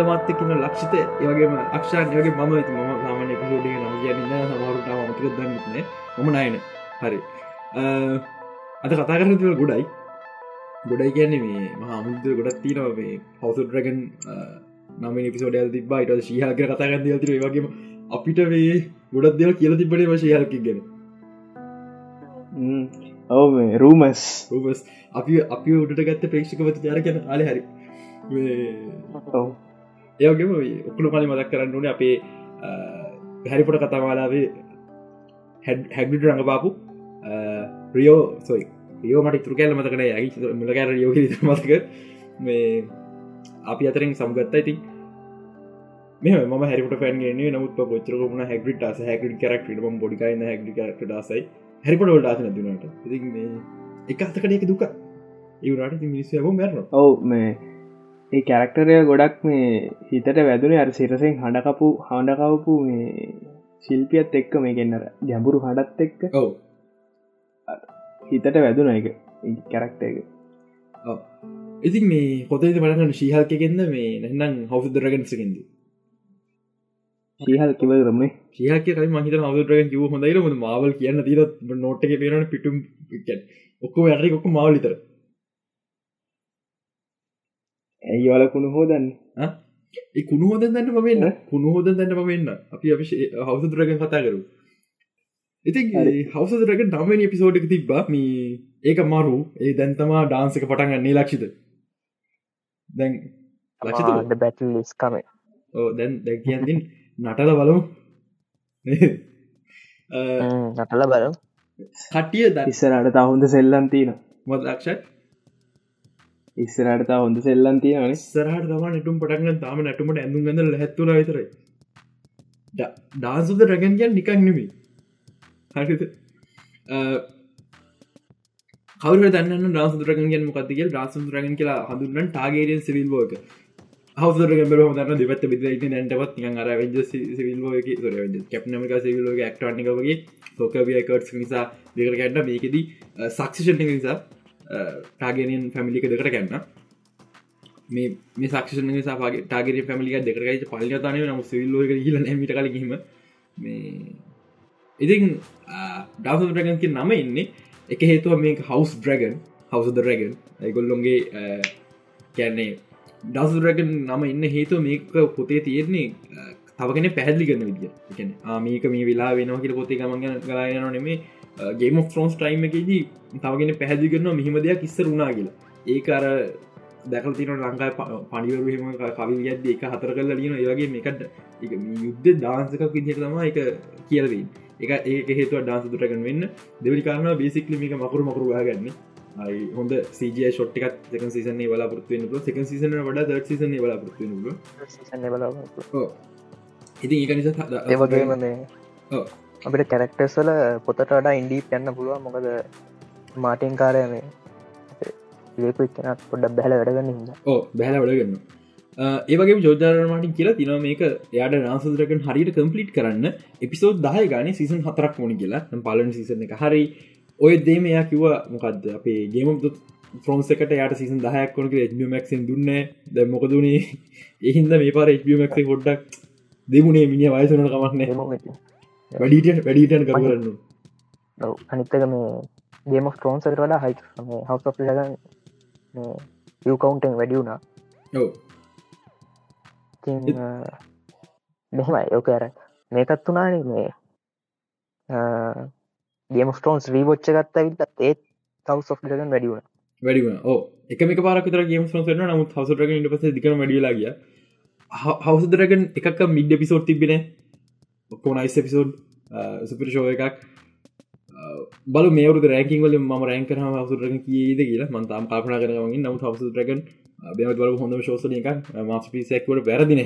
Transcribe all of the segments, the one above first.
අඳ මත්තකින්න ලක්ෂිත ඒවගේම අක්ෂායගේ මම ති ම සාමන එපිසෝඩ් නම් කියන්න සමරුට මතක දන්නත්න මම නයන. හරි. අද කතා කරන තුව ගොඩයි. ගොඩයි කියන්නේ මේ මහමුද ගොඩත් තිීනව මේ හවසුඩරගන් නම පිසෝඩල් තිබා ට ශීහක කතාගන්න දතිර වගේම අපිට වේ ගොඩත් දෙව කියල තිබට වශයහකක් ගැන. ඔව රූමස් රූමස් අපි අපි උඩට ගත්ත ප්‍රේක්ෂකවත ජාර ගැන අල හරි ඒගේම ඔක්කළු පලි මදක් කරන්න ඕන අපේ හැරිපොට කතාමාලාවේ හැග්ඩිට රඟපාපු රියෝ සොයි රියෝ මට තුර කෑල මතකන ඇයි මුලකෑර යෝග මතක? මේ අපි අතරින් සම්ගත්ත. ඉතින් මෙ ම හැරිට පෑන්ගේ නමුත් පොච්චරකුණ හැගට ස හැකට කරක් ම බොඩිකයින්න හැකට දාසයි හැරිපට ොල්ට ආසන දුනට ඉති එක අතකට එක දුක? ඒවට මිනිස්ස ම මැරන ඔවු මේ ඒ කැරක්ටරය ගොඩක් මේ හිතට වැදුනේ අර සිරසෙන් හඬකපු හඬකවපු මේ ශිල්පියත් එක්ක මේ ගෙන්නර ගැඹුරු හඩත් එක්ක ඔව. හිතට වැදුන එක කැරක්ට එක. ඉතින් මේ පොතේ බලන්න ශීහල්කගෙන්ද මේ නැන්නම් හවුදරගන්සකෙන්ද ශීහල් කිව රමේ කයි මහිත හවදරගෙන් කිව හොඳයිර මවල් කියන්න දීර නොට්ක පේරන පිටුම් ඔක්කෝ වැරි ඔක්ක මවලිතර ඇයි වලකුණු හෝදන්න? ඒ කුණු හෝද දන්න පමන්න කුණු හෝද දන්න පමන්න අපි අපි හවසදුරගෙන් කතා කරු ඉති හවසදුරක නමනි පිසෝඩ්ක තිබ්බා. මේ ඒක මරු. ඒ දැන්තමා ඩාන්සක පටන් ගන්නේ. ලක්ෂිත දැන් ලක්ෂිත බැටලිස් කම ඕ දැන් දැ කියන්තින් නටල බලමු. නටල බලම්. කටිය ද ඉස්සරට තහොඳ සෙල්ලන්තින මොද ලක්ෂ ඉස්සරට හොඳ සෙල්ලන්තියන සරහට තම නටුම් පටක්ග තාම නැටුමට ඇඳුම් ගඳ හැත්තුන විතරයි. ඩාන්සුද රැගන් කියන් නිකක් නෙමි හරිත කවර දන්න ඩාසුරගෙන් මොකක්තිගේ ඩාසුරගෙන් කියලා හඳුන්න ටාගේරෙන් සිවිල් බෝක හවසරග බර හොදන්න දෙවත බිද නැටවත් නික අර වෙජ සිවිල්ලෝක කැප්නමික සිවිල්ලෝක ක්ටනිකගේ සෝකවියකට් නිසා දෙකට ගැන්න මේකෙද සක්ෂෂණ නිසා ටාගෙනියන් ෆැමිලික දෙකට ගැන්න මේ මේ සක්ෂ නිසාගේ ටාගේ පැමිලික දෙකරයි පල්ලතනය නම සිවිල්ලෝක හිල මිට කලගීම මේ ඉතින් ඩාසරගන්ක නම එන්නේ එක හේතුව මේ හවස් ඩ්‍රගන් හවස දරගන් ඇගොල්ලොන්ගේ කැන්නේ ඩස්රගන් නම ඉන්න හේතුව මේක පොතේ තියෙන්නේ තවගෙන පැහදිලි කරන විදිිය. එකන ආමීක මේ වෙලා වෙනවා කියල පොතේ ගමන් කලායන නෙමේ. ගේම ෆ්‍රෝන්ස් ටයිම් එකදී තවගෙන පැහැදි කරනවා මෙහිම දෙයක් ඉස්සර වුණා කියලා. ඒක අර දැකල් තින ලංකායි පනිවරහෙම කවිල් යද්ද එක හතර කල්ල ලියන ඒවගේ මේකට යුද්ධ දාන්සකක් විදිහට තම එක කියලදී එක ඒක හේතුව ඩාන්ස දුරගන් වෙන්න. දෙවි කාරන බේසික්ලි මේක මකරු මකරු ගන්න අයි හොඳ සජ ෂොට්ටිකත් දෙක සිසන්නේ බලාපොරත්තුවෙන සක සිසන වඩ ද සිසන බලාපොරත්තුවෙන ඉති ඒක නිසා ඒවගේම මේ අපිට කැරක්ටර්ස්වල පොතට වඩා ඉන්ඩීප් යන්න පුළුව මොකද මාටින් කාරය මේ ඒකුච්චනත් පොඩ්ඩ බැල වැඩගන්න හිද ඕ බැල වැඩගන්න ඒවගේ ජෝජාරමටින් කියලා තින මේක යාට නාසදරකන් හරිට කම්පලිට් කරන්න එපිසෝඩ් දාය ගන සිසන් හතරක් මොනි කියලා. පලන සිසන එක හරි. ඔය දේම එයා කිව මොකක්ද අපේ ගේම ෆ්‍රෝන්සකට යට සිසන් දහයක් කොනක එමක්ෙන් දුන්න ද මොකදුනේ එහින්ද මේ පාර එමක් ගොඩ්ඩක් දෙමුණේ මිනි වයසනට කමක්න වැඩීට වැඩීටන් කරන්න අනිත්තක මේ ගේම ෆ්‍රෝන්සට වඩා හයි හවස් ලගන් යකවන්ටෙන් වැඩි වුණා. මෙහෙමයි. යෝක අර මේකත් වුණාන මේ ගේම ස්ටෝන්ස් රීබෝච්ච ගත්ත විල්ලත් ඒත් කව් සොෆ් ලගන් වැඩිවුණ වැඩිවන ඕ එකම පාරකතර ගේම න නමුත් හසරග ඉට පස දිකන වැඩියලාගිය හවසදරගන් එකක් මිඩ පිසෝට් තිබෙන ඔක්කෝ නයිස් පිසෝඩ් සුපිරිශෝව එකක්. බල මේවරු රැකින් වල ම රැන්කර හසුරග කියීද කියලා. මන්තම් කාපන කරගින් නව හසුරගන් බැමත් වල හොඳ ශෝසන එක මස් පිසෙක්වට වැරදිනහ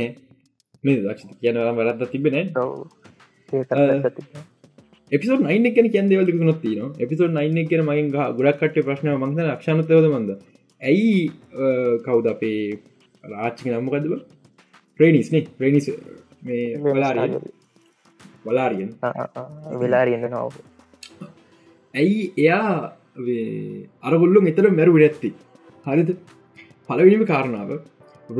මේ දක්ෂ කියන වැරත්ත තිබෙන එපිසෝ නයින එක කියන් දෙවල නොත්තින එපිසෝ නයින කියන මගින් ගොඩක්ට ප්‍රශ්න මංද ලක්ෂණතවද මන්ද? ඇයි කවුද අපේ රාච්චි නම්මකදව ප්‍රේනිස්නේ ප්‍රේනිස් මේ වලාරිය වලාරියෙන්. වෙලාරියෙන්ද නොව ඇයි එයා අරගොල්ලු මෙතර මැරු ඇත්ති හරිද? පලවිනිම කාරණාව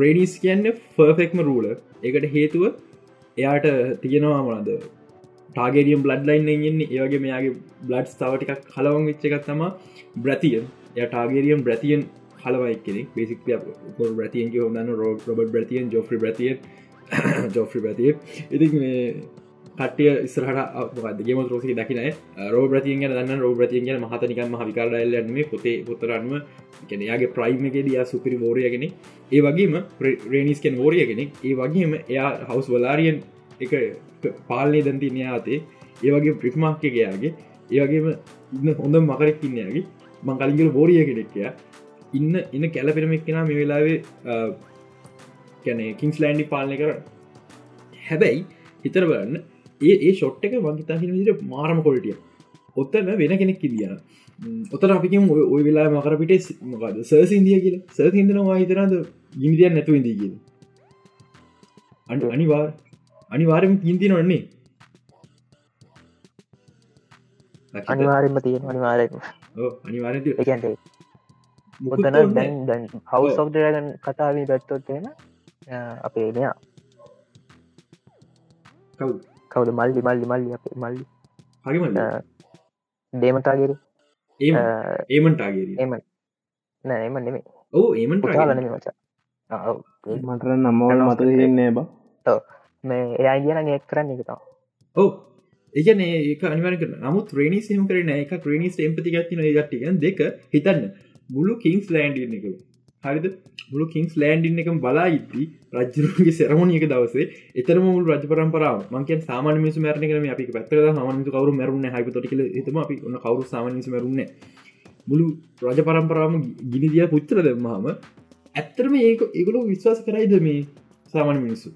රේඩිස් කියන්න ෆර්ෆෙක්ම රූල එකට හේතුව එයාට තියෙනවා මොනද ටාගේරියම් බ්ලඩ් ලයින් එන්නේ. ඒවගේ මෙයාගේ බ්ලඩ් ස්ථාවටිකක් කලවන් වෙච්ච එකක් තම බ්‍රතියන් ය ටාගේරියම් බ්‍රතියන් හලවයි කෙනෙ බේසික් බ්‍රතියන් හොන්න රෝ රොබ බ්‍රතියන් ජෝෆ්‍රි බ්‍රතිය ජෝෆ්‍රි බ්‍රතිය ඉති කටිය ස්රහට ගේම රෝසි දකින රෝ ප්‍රතිය දන්න රෝ ප්‍රතිය ගැන මහතනිකම හවිකාරලන්න පොතේ පොතරන්ම කෙනයාගේ ප්‍රයිම් එක දයා සුපිරි ෝරයගෙන ඒ වගේම රේනිස්කෙන් ෝරියගෙන ඒ වගේම එයා හවස් වලාරියන් එක පාලනය දන්තිනයාතේ ඒ වගේ ප්‍රිස්මාක්කකයාගේ ඒවගේම ඉන්න හොඳ මකරෙක්කින්නයාගේ මං කලින්ගල බෝරිය කෙනෙක්කයා ඉන්න ඉන්න කැලපිරමක් කෙන මේ වෙලාවේ කැන කින්ස් ලෑන්ඩි පාලනය කර හැබැයි හිතර බලන්න ඒ ෂොට් එක වගේතාහින විදිර මාරම කොල්ටිය ඔත්තන වෙන කෙනෙක් කිදියන ඔතර අපිකම ඔය වෙලා මකර පිට මොකද සර්ස ඉදිය කියල. සර් හිදනවා හිතරද ගිමිදියන් නැතු ඉදී කියල. අඩ අනිවා අනිවාරම කින්ති නොන්නේ අනිවාරෙන්ම තියෙන අනිවාරයම අනිවාර මුතන දැන් දැන් හවු සෝක්දරගන් කතාවී ගත්තොත් එෙන අපේ මෙයා. කව් කවද? මල්ලි මල්ලි මල්ලි අප මල්ලි. හරිම දේමතාගේර ඒමන්ටාගේ එම නෑ එම නෙමේ ඕ ඒමට පුතාලන මචා. මටර නම්මවල මත දෙන්නේ බ. මේ එයා කියන එක් කරන්න එකතා ඕ ඒන ඒක අනිවර නමුත් ්‍රේනි සම කරන එක ක්‍රනිස් එම්පති ගත්තින ගට්ටික දෙක හිතන්න. මුළු කිංස් ලෑන්ඩ එක හරිද? මුළු කින්ස් ලෑන්ඩින් එකම බලා ඉති රජරුගේ සෙරමණියක දවසේ එතර මුල් රජ පරම්පරාව. මංක සාමාන මිස මරණ කරම අපි පැත්තක හමන්තු කවරු මරුන්න හයිපතොටික එතම අපි ඔන්න කවරු සාමනිස මරුන්න මුළු රජ පරම්පරාම ගිනිදිය පුච්චර දෙම්මහම ඇත්තරම ඒක ඒගොලු විශ්වාස කරයිද මේ සාමාන මිනිස්සු?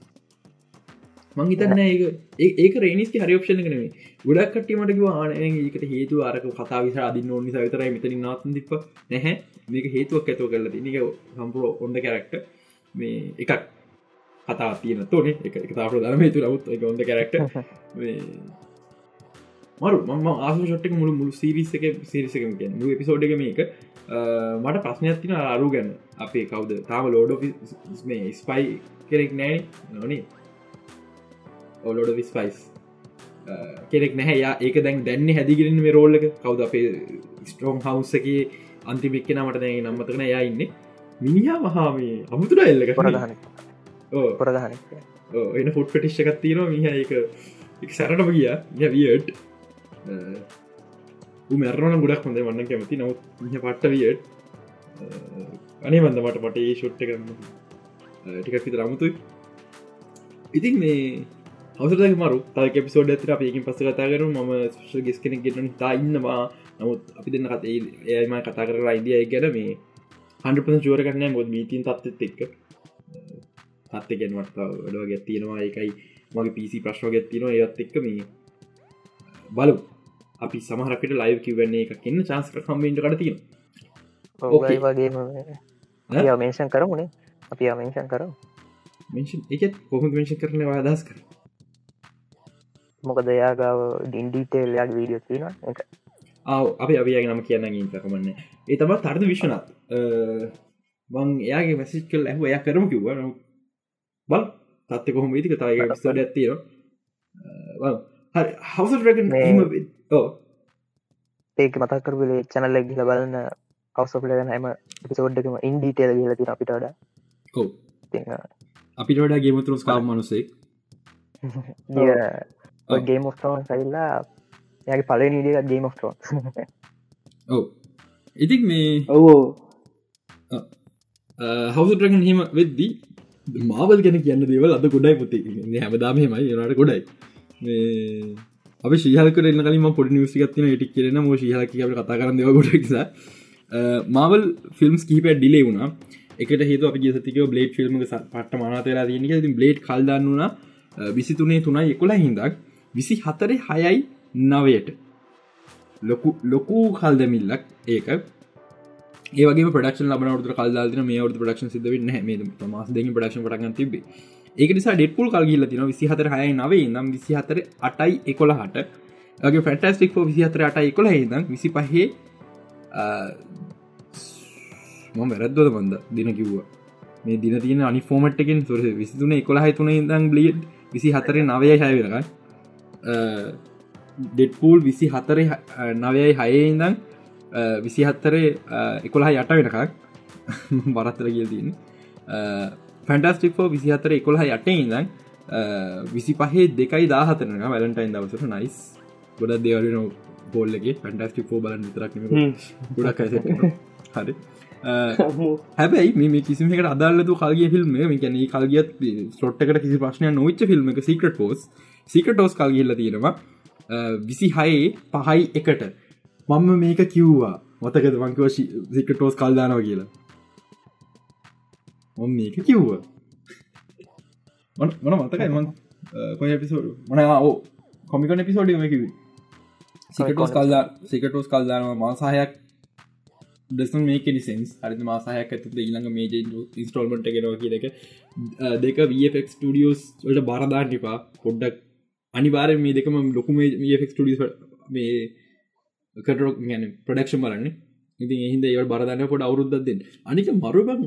මංහිතන්න ඒ ඒක රේනිස්ක හරිෝප්ෂණ කනේ ගොඩක් කටීමටක ආන ඒකට හේතු ආරක කතා විස අදින්න ඕනි සවිතරයි මෙතන නාතන් දිප නැහැ. මේක හේතුවක් ඇතුව කරල තිනික සම්පුරෝ ඔොන්ද කැරක්ට මේ එකක් කතා තියන තෝනේ එක තාපට දරම තු ලවුත් එක ඔොන්ද කැරක්ට මරු ම ආසුෂට්ක මුළු මුළු සිරිස එක සිරිසකම කිය මු පිසෝඩ් එක මේක. මට ප්‍රශ්නයක් තින අරු ගැන. අපේ කවුද? තාම ලෝඩ මේ ස්පයි කෙරෙක් නෑ. නොනේ ඔලෝඩ විස්පයිස් කෙනෙක් නැහැ. යා ඒක දැන් දැන්න හැදිගරන්න මේ රෝල්ලක කවද අපේ ස්ට්‍රෝම් හවසක අන්තිමික්ක නමට දැ නම්මතකන යා ඉන්න. මිනිහා මහාමේ අමුතුර එල්ලක ප්‍රධාන ප්‍රධාන එන ෆොට් පටිශ්කත් තියෙනවා. මිහ එක එක සැරටම ගිය. ය වියට් මැරන ගොඩක් හොඳ වන්න කැමති නවත් මිහ පට්ට වියට් අනේ වන්ද මට පට ඒ ෂොට්ට කරන්න ටිකක් විතර අමුතුයි. ඉතින් මේ අවසරක මරු. තක පිසෝඩ ඇතර අපයකින් පස කතා කරු ම ගෙස් කෙනෙක් ගෙටන තා ඉන්නවා නමුත් අපි දෙන්න කතේ ඒම කතා කර අයිදිය ගැන මේ හන්ප චුවර කරන්න මොද මීතින් තත්ත් එක්ක තත්ත ගැන්වට වැඩවා ගැත්තියෙනවා එකයි මගේ පිසි ප්‍රශ්ව ගැත්තිනවා ඒත් එක්ක මේ බලු අපි සමහරකට ලයිව කිවන්නේ එක කියන්න චාන්ස්ක තියෙන ඕකයි වගේම මේෂන් කරමුණේ අපි අමේෂන් කරම්. එක කොහම මේෂ කරන අදස් කර මොකද එයාගාව ඩින්ඩීටේල් යාගේ වීඩියෝ තියෙන එක අපි අපියගේ නම කියන්න ඉතකමන්න ඒ තම තර්ද විශ්වනත්. මං එයාගේ මැසිච් කල් ඇහ එය කරම කිව්ව. බල් තත්ත කොහොම ඉතික තයි ස්ටඩ ඇත්තිය හවස රගන් ඒක මතක් කරපුලේ චැනල්ලෙක් ගිල බලන්න අවසපලගෙන හම පිසෝඩ්ඩකම ඉන්ඩීටේල් ගල තින අපිට වඩා. අපිට වඩා ගේමතුරස් කාම් මනුසෙක් ගේම ෝන් සයිල්ලා යගේ පල නිඩියත් ගේම ඔව ඉතික් මේ ඔවෝ හවසටරගන් හෙම වෙද්දී මාවල් ගැන කියන්න දේවල් අද ගොඩයි පොති හැමදාමහෙමයි යනට ගොඩයි අප එන්න කලින් පොඩි නිවසිගත්තින ටික් කරන ම ශීහලක කතා කරන්න ගොඩ මාවල් ෆිල්ම්ස් කීප ඩිලේ වුණා. එකට හේතු අප සතික බ්ලේඩ් ෆිල්ම් පට මනතලා දනක බ්ලේඩ් කල්දන්නුනා විසිතුනේ තුනයි එකොලා හින්දක් විසි හතරේ හයයි නවයට. ලොකු ලොකු කල්දමිල්ලක් ඒක. ඒගේ පඩක්ෂ ලබනවට කල්දාන මේ වට පඩක්ෂ සිද වෙන්න මේ මස් දෙ පඩක්ෂ පටග තිබේ ඒක නිසා ඩෙට්පුල් කල්ගිල්ල තින විසි හතර හයයි නවේ නම් විසි හතර අටයි එකොළ හට ගේ ෆටස්ටික් විසි හතර අට එකොළ හිදම් විසි පහේ මම වැරද්දොද බන්ද දින කිව්වා. මේ දින තියන අනි ෆෝමට්කින් සොර විසිතුන එකොළහයි තුන ඉදං බ්ලියඩ් විසි හතරේ නවය හැවෙනකයි ඩෙට්පූල් විසි හතරේ නවයයි හයේ ඉඳං විසි හත්තරේ එකොළහ යට වෙනකක්. බරත්තර කියල් තියන්නේ. ෆැන්ටස්ටික්ෝ විසි හතර එකොළහ යට ඉඳං විසි පහේ දෙකයි දාහතරන වැලටයින් දවසට නයිස් ගොඩ දෙවලන බෝල්ලගේ ෆැන්ටස්ටික්ෝ බලන් විතරක් ගොඩක් හරි. හැබැයි මේ කිසිමකට අදල්ලතු කල්ගිය ෆිල්ම් මේ කැන කල්ගියත් ස්ලොට්කට කිසි ප්‍රශ්නය නොච්ච ෆිල්ම් එක සිකට පෝස් සිකටෝස් කල්ගිල්ල තියෙනවා විසි හයේ පහයි එකට. මම මේක කිව්වා. මතකද මංකව සිකටෝස් කල්දානවා කියලා. මො මේක කිව්වා. මන මතකයි මං කොය පිසෝඩු මන ඕ කොමිකන පිසෝඩි මකිව සිකටෝස් කල්දා සිකටෝස් කල්දානවා මාසාහයක්. ඩෙසන් මේක ඩිසන්ස් හරි මාසාහයක් ඇතු ඊළඟ මේජ ඉස්ටෝල්මට ගෙනවා කියලක දෙක වෆක් ටියෝස් වලට බාරදාන්න එපා. පොඩ්ඩක් අනිවාර මේ දෙකම ලොකුම ෆක් ටියස් මේ කටරක් ගැන ප්‍රඩක්ෂන් බලන්න. ඉති එහින්ද ඒව බරධන කොට අවුරුද්ද දෙන්න. අනික මරුබන්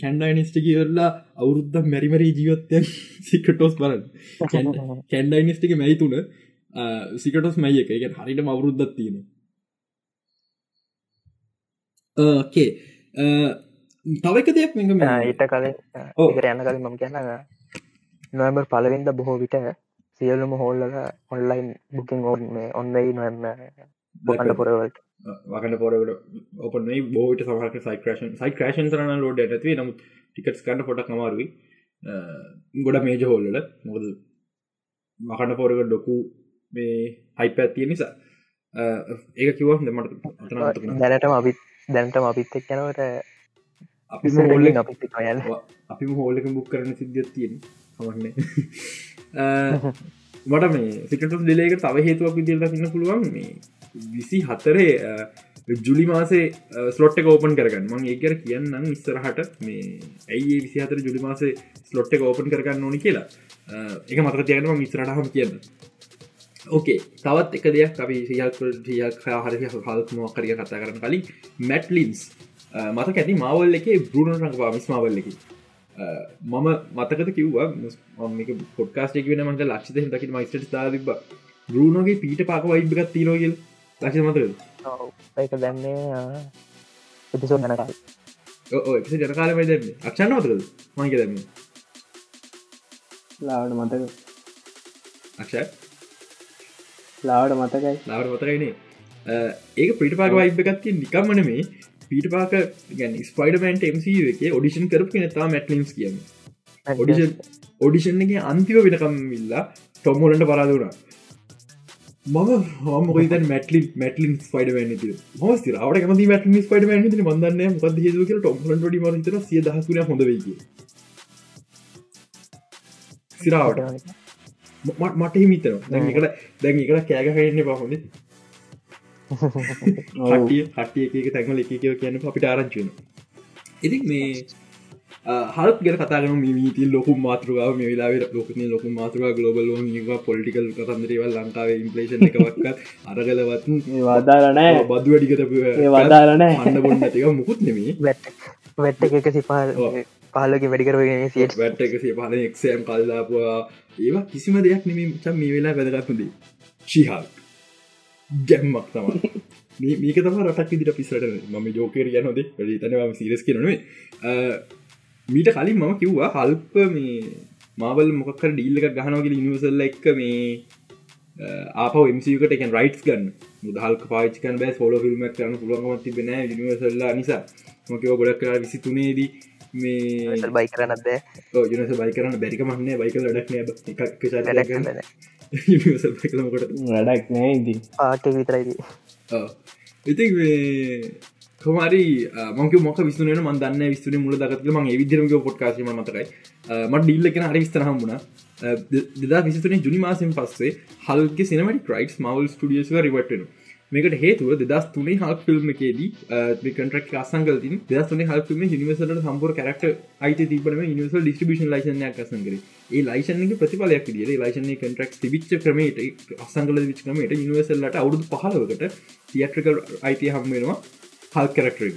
කැන්ඩයිනිස්ට කියවෙල්ලා අවුරුද්ධ මැරිමරී ජීවත්තය සිකටෝස් බලන්න. කැන්ඩයිනිස්ටික මැයි තුන සිකටෝස් මයි එක. එක හරිට අවුරුද්ධත් තියෙන ඕකේ තවක දෙයක් මෙ ඊට කලින් ඒකට යන්න කලින් මම කියන්න නොවම්බර් පලවෙන්ද බොහෝ විට සියලුම හෝල්ලක ඔන්ලයින් බුකින් ඕන් මේ ඔන්නයි නොම බොකන්න පොරවලට. වකන්න පොරට ඔපන බෝට සමහක සයිකරේෂන් සයි ක්‍රේෂන් තරන ලෝඩ ඇතිවේ නමුත් ටිකටස් කන්න පොටක් අමාරුවයි ගොඩ මේජ හෝල්ලල මොකද මකන්න පොරක ඩොකු මේ හයිප ඇතිය නිසා. ඒක කිව මට දැනටම අපිත් දැනටම අපිත් එක් යනවට අපි හෝල්ල අපි හෝල්ලක බුක් කරන සිද්ධියත් තියෙන සමන්නේ මට මේ සිකටස් ඩිලේක තව හේතුවක් විදිල්ල සින්න පුළුවන් මේ විසි හතරේ ජුලි මාසේ ස්ලොට් කෝපන් කරගන්න. මං ඒකර කියන්නම් ඉස්සරහට මේ ඇයි විසි හතර ජුලි මාසේ ස්ලොට් කෝපන් කරගන්න ඕනි කියලා. එක මතක තියනම මිස්රටහම කියන්න ඕකේ තවත් එක දෙයක් අපි සියල්ක ියක් හරි හල් මොකරිය කතා කරන කලින්. මැට්ලින්ස් මත ඇති මවල් එක බරුණ රඟවා මිස් මවල් එකි. මම මතකත කිව්වා පොඩ්කාස්ටේක වෙන මට ලක්ෂ දකි මයිස්ට දාතිබ බරුණගේ පීට පාක වයිබගත් තිීරෝගල් ලක්ෂ මතක ඒක දැන්නේ එපිසෝ ගැනකාල් එපි ජනකාල මයි දැන්න අක්ෂන්න මතකද මංක දැන්න. ලාවට මතක අක්ෂ ලාවට මතකයි. ලාවට මතකයිනේ ඒක පිට පාක වයිබගත්ති නිකම්මන මේ පීට පාක ගැන ස්පයිඩමන්ට එම එක ඔඩිෂන් කරපු නතා මැටලින්ස් කියන්න. ඔඩිෂන් ඔඩිෂන් එක අන්තිව වෙනකම් විල්ලා ටොම්මෝලට පරාදුනා මම හමක මටලි මටලින් ස්පයිඩමන් ති හස්ති රවට කම මටලි ස්පයිඩමන් ති මදන්න මොද හේතුක ටොම්ලට ඩි මතර සිය දහසුන හොඳ වෙයි සිරාවට මට හිමිතර දැකට දැන් එකට කෑගහන්න පහොඳ හටිය හටිය එක තැන්වල එක කියව කියන්න අපිට ආරංචුන ඉති මේ හල් ගෙන කතාගන මීති ලොකු මාතෘගාව මේ වෙලා ලොක ලොක මාතෘග ගලෝබල් පොලිටිකල් කතන්දරවල් ලංකාවේ ඉම්පලේෂන් එකවක්ත් අරගලවත් වදාරනෑ බදු වැඩිකතපු වදාරනෑ අන්න බොන්න තික මුකුත් නෙමේ වැට්ට එක. සිපාල් පාලක වැඩිකරගෙන සියට. වැට්ට එක සිපාල එක්ෂම් කල්ලාපුවා ඒවා කිසිම දෙයක් නෙම චම් මේ වෙලා වැදගත්නදී ශිහල් ගැම්මක් තම මේක තම රටක් විදිට පිස්සට මම ජෝකර යනොද වැඩි තනම සිරස් කරනේ මීට කලින් මම කිව්වා හල්ප මේ මාවල් මොකර ඩීල්ලක ගහනවගේ නිවසල්ල එක්ක මේ ආප මකට එක රයිටස් ගන්න. මුදහල්ක පාච්කන් බෑ සෝල ෆිල්ම් කරන පුළුවන්ගම තිබෙන නිවසල්ලා නිසා. මොකව ගොඩක් කර විසි තුනේදී මේ බයි කරනත් යනස බයි කරන්න බැරික මන්නේ බයික ලඩක් එකක් වැඩක් නෑ ඉති ආට විතරයිද ඉති කොමරි මක මොක විස්තුන මන්දන්න විස්තුන මුල දගත්ල ම විදිරම පොට්කාශම මතකයි. මට ඩිල්ලකෙන හරි විස්තරහම් වුණ දෙදා විසිතුනේ ජුනි මාසෙන් පස්සේ හල්ගේ සිනමට ක්‍රයිට් මවල් ටියස්ව රිවටන මේකට හේතුව දෙදස් තුනේ හල් ෆිල්ම් එකේදී කටක් අසංගල දස් තුන හල් ිල්ම නිවසට සම්පර කරක්ට අයිත තිබන නිවසල් ඩිස්ටිබිෂන් ලයිසනයක් අසන්කර ඒ ලයිසන්ක ප්‍රතිඵලයක් දිිය ලයිසන කටක් තිබිච්ච ක්‍රමේට අසංගල විච් කමට නිවසල්ලට අවුදු පහලවකට තියට්‍රිකල් අයිතිය හම්වෙනවා හල් කරක්ටර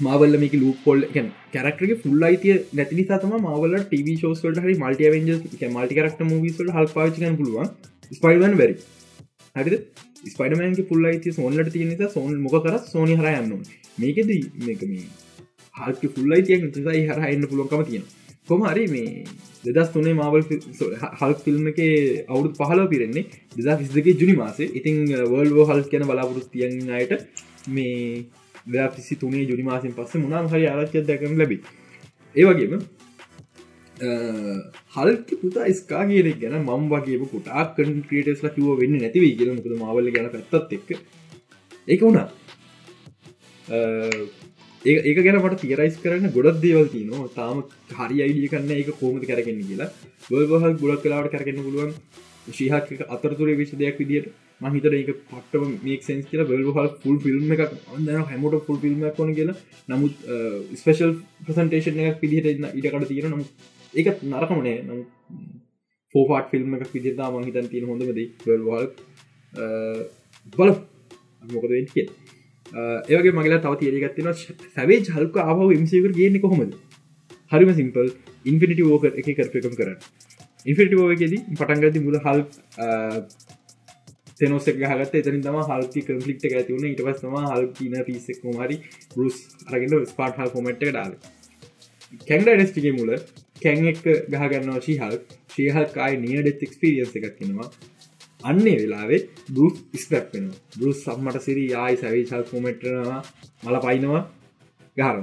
මාවල්ල මේක ලූ පොල් කැරක්ටරගේ ෆුල් අයිතිය නැති සතම මවල ටව ෝස්ට හරි මල්ටිය වෙන්ජ මල්ටි කරක්ට මවිස්ට හල් පාචිකන පුළුවන්. ස්පයිවන් වැරි හරි ස්පයිඩමන්ගේ පුල් අයිති සෝන්ලට තිය නිසා සෝන් මොක කර සෝනි හර යන්න මේකෙද මේකම හල්ක ෆුල් අයිතිය සයි හර එන්න පුළුවන්කම තියෙන කොම හරි මේ දෙදස් තුනේ මාවල් හල් ෆිල්ම් එක අවුදු පහල පිරෙන්නේ දෙදා විසිදගේ ජුනි මාසේ. ඉතිං වර්ල්ෝ හල් කියන uh, බලාපොරොත් තියන්න අයට මේ දෙදා පිසි තුනේ ජුනි මාසින් පස්ස මුණම් හරි ආරච්චය දැකන ලැබි ඒවගේම හල්ක පුතා ස්කා කියලෙක් ගැන මම් වගේ කුටා කන් ක්‍රටස්ල කිව වෙන්න නැතිවී කියල. මුකද මවල ගැන පැත්තත් එක් ඒක වුණා. ඒක ගැන මට තිරයිස් කරන්න ගොඩක් දේවල් තියනවා. තාම හරි අයිඩිය කන්න එක කෝමති කරගන්න කියලා. බල්වහල් ගොඩක් කලාවට කරගන්න පුළුවන්. ශීහක් අතරතුරේ විශ දෙයක් විදිට මහිතර එක පට මේක් සන්ස් කියල බල්හල් ෆුල් ෆිල්ම් එකක් අන්න හැමෝට ෆුල් ෆිල්ම් කොන කියලා. නමුත් ස්පේෂල් ප්‍රසන්ටේෂන් එකක් පිදිහට ඉටකට තියෙන නමුත් ඒක නරකමනේ නම් ෆෝපාට ෆිල්ම් එක පිදිතා මහිතන් තියෙන හොඳමද බල්හල් බල මොකද වෙන් කිය ඒවගේ මගලා තව තියරගත්තින සැවේ ජල්ක ආව මසිකර ගන්නේ කොහොමද? හරිම සිම්පල් ඉන්ෆිනිටි ෝක එක කරපකම් කරන්න. ඉන්ෆිටි ෝකෙද පටන්ගති මුල හල් තෙනොසක් ගහගත එතරින් තම හල්ති කම්පලික්ට ඇතිවුණ ඉට පස්සම හල් කියන පිසෙක් මරි රුස් අරගෙන ස්පාට් හල් කොමට් ඩාල කැන්ඩ ඩස්ටිගේ මුල කැන් එක් ගහගන්නවා ශීහල් ශීහල්කායි නිය ඩෙත් එක්ස්පිරියන්ස එකක් කෙනවා අන්නේ වෙලාවේ බෘස් ස්පැප් වෙන බෘස් සම්මට සිරි ආයි සැවිශල් කොමෙට්ටනවා මල පයිනවා ගහර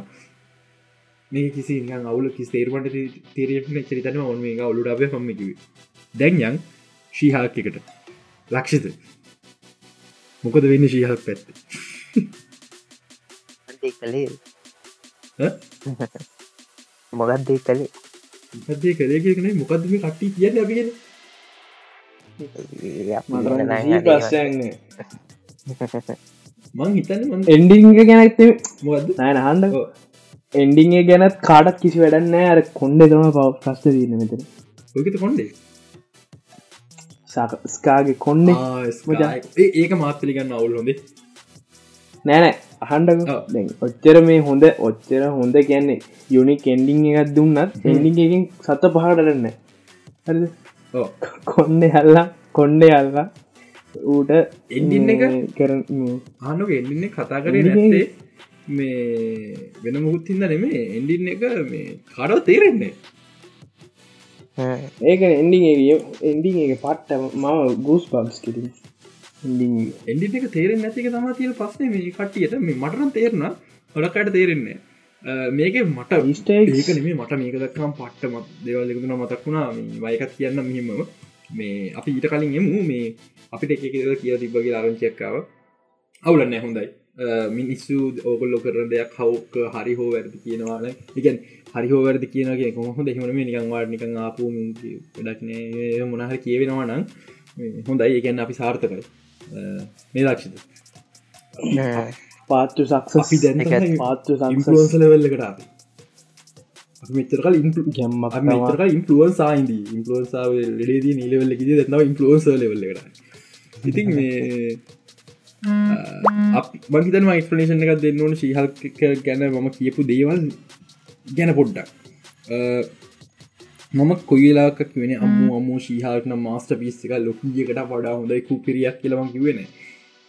මේ කිසි අවුල කිස් තේරමට තේරෙන චරිතන ඔන්න මේ ඔලුට අප පම්මිකිව දැන්යන් ශීහාක් එකට. ලක්ෂිත මොකද වෙන්න ශීහක් පැත්ත? කළේ මොගත්දේ කළේ දේ කළේගෙන මොකක්ද මේ කට්ටි කියන්න අපිගෙන මං හිතන්න එන්ඩිං ගැනත් මොකද නෑන හන්ඩ එන්ඩිංේ ගැනත් කාඩක් කිසි වැඩන්නෑ අර කොන්්ඩ තම පව ප්‍රස්ට දන්න මෙතන. ඔකත කොන්ඩේ ස්කාගේ කොන්්ඩ ඒක මාත්තලිගන්න අවුල් හොඳේ. නෑනෑ අහන්ඩ ඔච්චර මේ හොඳ ඔච්චර හොඳ කියන්නේ යුනි කෙන්ඩිං එකත් දුන්නත් එන්ඩිං එකින් සත පහටරන්න හරි කොන්්ඩ හල්ලා කොන්්ඩේ අල්ලා ඌට එන්ඩින්න එක? කර ආනු එන්ඩින්න කතා කරේ නැත්තේ මේ වෙන මුහුත්තින්ද නෙමේ එන්ඩින්න එක මේ කඩව තේරෙන්නේ ඒක එන්ඩිං එන්ඩිං එක පට්ට මම ගූස් පබ්ස් කිරින් එන්ඩි එක තේරෙන් නැතික තම තියල පස්සේ මේ කට්ටියට මේ මටරන් තේරන හොඩක්කට තේරෙන්නේ? මේක මට ඒක නෙේ මට මේක දක්කම් පට්ට මත් දෙවල්ලෙකුතුන මතක් වුණා. වයකත් කියන්න මෙහෙමම මේ අපි ඊට කලින් එමු. මේ අපිට එක කිය තිබගේ ආරංචයක්කාව අවුලන්න හොඳයි. මිනිස්සු ඕගොල්ලො කරන දෙයක් හවක හරි හෝ වැරදි කියනවාන එකන් හරි හෝ වැරදි කියනගේ කොහොම දෙහමන නිකන් වාඩ නිකං ආපු ඩක්නේ මොනහර කියවෙනවා නම් හොඳයි. එකන් අපි සාර්ථකයි මේ ලක්ෂිත පාත්තු සක්ස අපි දැන් පාත්තු ඉන්පලුවන්ස ලෙවල්ලකට අපි මෙචරකල් ගැම්ම මෙතරක ඉන්පලුවන්සායින්ද ඉන්පලුවන්සාාව ලෙඩේදී නීලවෙල්ලකිද දෙන්නාව ඉන්පලුවන්ස ලෙවල්ලකට ඉතින් මේ මගේතන යිස්පලේෂන් එකක් දෙන්න ඕන ශීහල් ගැන මම කියපු දේවල් ගැන පොඩ්ඩක් මම කොයිලාක් වෙන අම්ම අම්ම ශීහල්න මාස්ට පිස්සික ලොකුියකට වඩා හොඳයි කුපිරියක් කියලම කිවෙන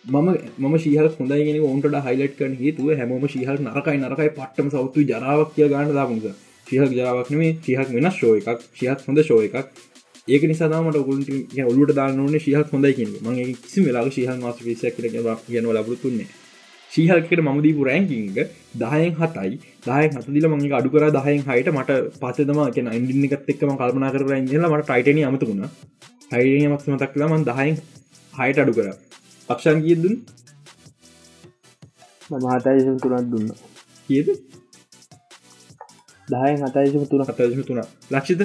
මම මම ශීහල් හොඳයිගෙන ඔන්ට හයිලට් කන හේතුව හැම ශීහල් නරකයි නරකයි පට්ටම සෞතු ජරාවක් කිය ගන්න දාපුස ශිහක් ජාවක්නේ ශිහක් වෙන ශෝ එකක් ශිහත් හොඳ ශෝ එකක්. ඒක නිසාමට ඔගුලට ඔලුට දාන්නන ශිහත් හොඳයිකින් මගේ කිසි වෙලා ශිහල් මාස පිසක් කියන ලබුතුන්නේ ශීහල්කට මදීපු රෑංකිංග දහයෙන් හතයි. දහය හතදිල මගේ අඩු කර දහයෙන් හයට මට පසදම කියෙන ඉන්ඩි එකත් එක්ම කල්පනා කර ඉලා මට ටයිටන අමතුුණ හයිය මක්ස මතක් කලා මන් දහයෙන් හයට අඩු කර. පක්ෂන් කියදුන් මහතයිශ තුරත් දුන්න. කියද? දහයෙන් හතයිශම තුන හතයිශම තුන ලක්ෂිත?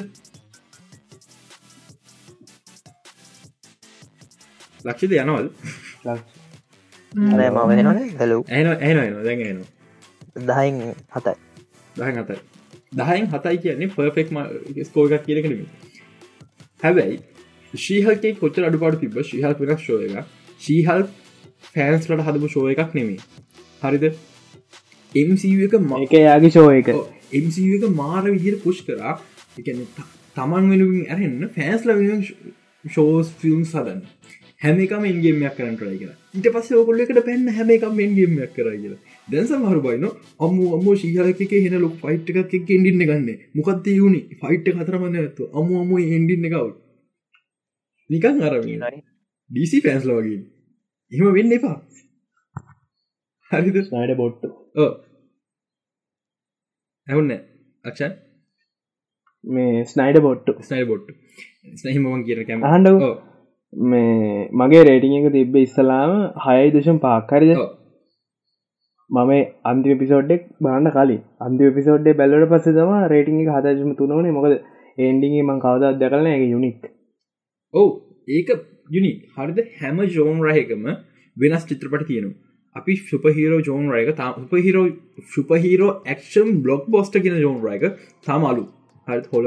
ලක්ෂිත යනවල් අය මම වෙනන හැලු ඇන ඇන දැන් එන දහයින් හතයි දහන් හතයි දහයින් හතයි කියන්නේ පර්ෆෙක් ස්කෝගක් කියලකනම හැබැයි ශීහල්කේ කොච්චර අඩුපාඩු තිබ ශීහල් වෙනක් ශෝය එක ශීහල් ෆෑන්ස්ලට හදපු ශෝය එකක් නෙමේ හරිද MCU එක ම එක යාගේ ෂෝ එක MCU එක මාර විදිර පුෂ් කරා එකන තමන් වෙනුවෙන් ඇරෙන්න්න ෆෑස්ල වෙන ෂෝස් ෆිල්ම් සදන්න හැම එකම එන්ගේමයක් කරන්න කරයි කියලා ඊට පස්සේ ඔකොල්ල එකට පැන්න හැම එකම එන්ගේමයක් කර කියලා. දැන්ස මහරු බයින අම්ම අම්ම ශීහලක හෙන ලොක් ෆයිට් එකක් එක එන්ඩින්න ගන්න මොකක්ද යුණි ෆයිට් කතරමන්න ඇතු අම අම එන්ඩින්න එකව් නිකන් අර ඩීසි ෆෑන්ස්ල වගේ. එහෙම වෙන්න එපා. හරිද? ස්නයිඩ බොට්ට ඇවන්න අක්ෂන්? මේ ස්නයිඩ බොට්ටු ස්නයි බොට්ට ස්නහිමවන් කියන කැම අහන්ඩ මේ මගේ රේටිං එක තිබ්බ ඉස්සලාම හයයි දශම් පාක්කරද මම අන්ති පිසෝඩ්ඩෙක් බාන්න කලින්. අන්ති පිසෝඩ්ඩේ බැල්ලට පස්ස තම රේටිං එක හදජම තුනවනේ මොකද ඒන්ඩිගේ මං කවදත් දැකලන එක යුනික් ඔවු. ඒක යුනි හරිද? හැම ජෝන් රහකම වෙනස් චිත්‍රපට තියෙනවා. අපි ශුපහිරෝ ජෝන් රයක තාම උපහිරෝ ශුපහිරෝ ඇක්ෂම් බ්ලොක් බොස්ට කියෙන ජෝන් රයක තාමාලු හත් හොල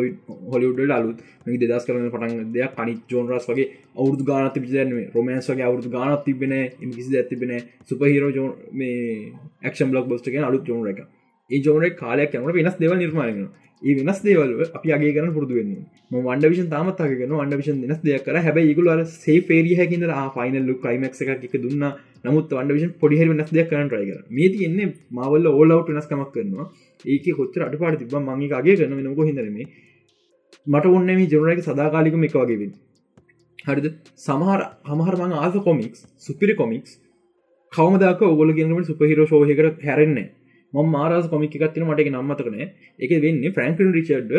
හොලිුඩ අලුත්. මේ දෙදස් කරන පටන් දෙයක්. පනි ජෝන්රස් වගේ අවුදු ගානත පිචරන්නේ රොමන්ස් වගේ අවුදු ගානත් තිබෙන කිසි ඇතිබෙන සුපහිරෝ ජෝන් මේ ඇක්ෂම් බ්ලොක් බොස්ට අලුත් ජෝන් එක ඒ ජෝන කාලයක් යනට වෙනස් දෙව නිර්මාණය ඒ වෙනස් දේවල් අපි අගේ කරන පුරදු වෙන්න වන්ඩ විෂන් තාමත්තාගෙන වන්ඩ විෂන් දෙනස් දෙයක් කර. හැබයි ඉගුල සේ පේරිය හැකින්න ෆයිනල්ලු කයිමක් එක දුන්න. නමුත් වන්ඩ විෂන් පොඩිහර වෙනස් දෙයක් කරන රයික මේ තියන්නේ මවල්ල ඕලවට වෙනස්කමක් කරනවා. ඒක කොච්චර අට පාට තිබ මගේ අගේ කරන නොක හිදරම මට ඔන්න මේ ජනරක සදාකාලිකම එක වගේවෙන් හරිද? සමහර හමහර මං ආස කොමික්ස් සුපිරි කොමික්ස් කවමදක ඔගොල ගෙනම සුපහිරෝ ශෝහකට හැරෙන්නේ ම මාරස් කොමික් එකත්තින මට නම්මතකන එක වෙන්න ෆ්‍රන්කන් රිචඩ්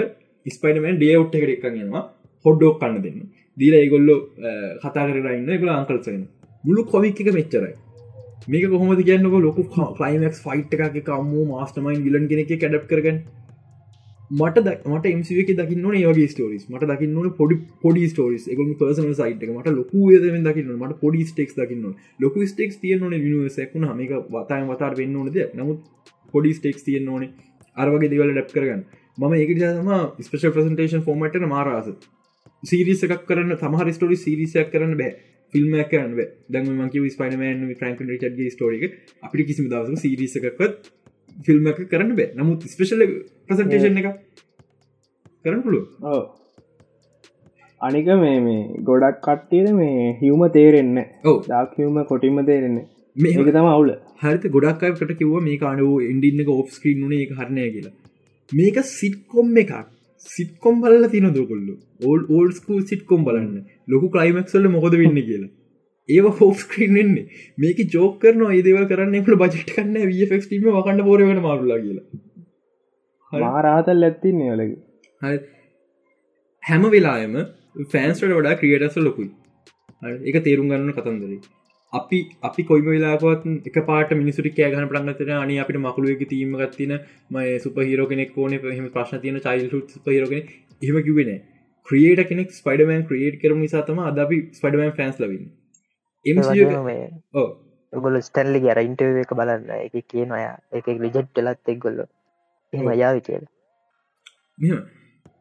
ස්පයිනමන් ඩියවට් එකට එක්කන්නවා හොඩ්ඩෝක් කන්න දෙන්න. දීල ඒගොල්ලො කතා කරන්න ගොල අංකල්සගෙන මුළු කොමික් එක මෙච්චරයි. මේක කොහොමද කියන්නක ලොක ක්ලයිමක් ෆයිට් එකක කම්ම මාස්ටමයින් විලන් කෙනෙක කැඩප් කරගන්න? මට මට එමසික දකින්න ඒගේ ස්ටෝරිස් මට දකින්න පොඩි පොඩි ස්ටෝරිස් එක පර්සන සයිට මට ලොකු දම දකින්න මට පොඩි ස්ටෙක්ස් දකින්න ලොකු ස්ටෙක්ස් තියන නිවසක්ුණ හමක වතාය වතාර වෙන්න ඕනද නමුත් පොඩි ස්ටෙක්ස් තියෙන් ඕනේ. අරවගේ දෙවල ඩැප් කරගන්න. මම ඒක ජම ස්පේෂල් ප්‍රසන්ටේෂන් ෆෝමටන මාරස. සීරිස එකක් කරන්න තමහර ස්ටෝරි සිරිසයක් කරන්න බෑ. ෆිල්ම් කරන්න දැම මක ස්පයිනමන් ෆ්‍රන්ක ටගේ ස්ටෝරික අපි කිසිම දවස සිරිසකත් ෆිල්ම් කරන්න බෑ. නමුත් ස්පේෂල ප්‍රසන්ටේෂන් එක කරන්න පුළුව අනික මේ මේ ගොඩක් කට්ටියද මේ හිවම තේරෙන්න ඔව. දාක්හිවම කොටිම තේරෙන්න මේක තම අවුල. හරිත ගොඩක්කට කිව මේ කානුව ඉන්ඩින්න ඔප් ස්ක්‍රීන් නේ හරණය කියලා. මේක සිට්කොම් එකක් සිට්කොම් බල්ල තින දොකොල්ලු ඕල් ඕල්ස්කූ සිට්කොම් බලන්න. ලොකු කලයිමක්සල්ල මොකද වෙන්න කියලා. ඒව හෝප් ස්ක්‍රීන් එන්නේ මේක ජෝක කරන ඒදව කරන්න එකට බජට් කන්න වෆක්ටීම වකන්න පෝරවට මාරුලා කියලා. මාරාතල් ඇත්තින්නේ හරි. හැම වෙලායම ෆෑන්ස්ට වඩා ක්‍රියටස ලොකුයි. එක තේරුම් ගන්න කතන්දරේ අපි අපි කොයිම වෙලාපත් එක පාට මිනිසුට කෑගන ප්‍රගතන අන අපිට මකුළුවක තීම ගත්තින මයි සුපහිරෝ කෙනෙක් ඕන. හම ප්‍රශ්න තියන චයිල්හු පහිරගෙන එහම කිවෙන ක්‍රියට කෙනෙක් ස්පයිඩමන් ක්‍රියට් කරම නිසාතම අද අපි ස්පඩමන් ෆන්ස් ලවින් ගොල ස්ටැල්ලි ගැර ඉන්ටව එක බලන්න. එක කියනොය එක ලිජෙට් ලත් එක් ගොල්ල එහම යාව කියල.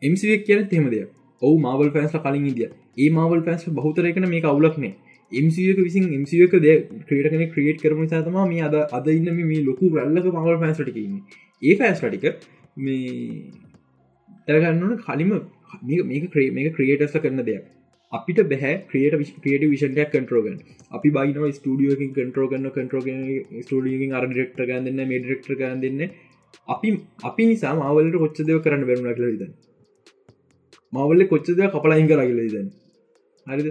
එම්සික් කියන තෙමදය ඔවු මවල් පැන්ස්ල කලින් ඉදිය ඒ මවල් පැන්ස් බහතරයකන මේ අවුලක්නේ එමසික විසින් එමසික ද ක්‍රේට කෙන ක්‍රේට් කරම සාතම මේ අද අද ඉන්න මේ ලොකු රැල්ලක මවල් පැන්ස්ලටිකන්න ඒ පැස්ලටික මේ තැරගන්නන කලිම මේක ක්‍රේ මේක ක්‍රියටස්ල කරන දෙයක්. අපිට බැහැ ක්‍රියට ක්‍රියට විෂන්ටයක් කන්ටරෝගන් අපි බයින ස්ටඩියෝකින් කන්ටරෝ ගන්න කන්ටරෝග ස්ටඩියකින් අර ඩෙක්ට ගන්නන්න මේ ඩෙක්ට ගන්න දෙන්න අපි අපි නිසා මවලට කොච්ච දෙව කරන්න බැරුණ කියල දන්න මවල්ල කොච්චද කපලයින් කරගල දන්න හරිද?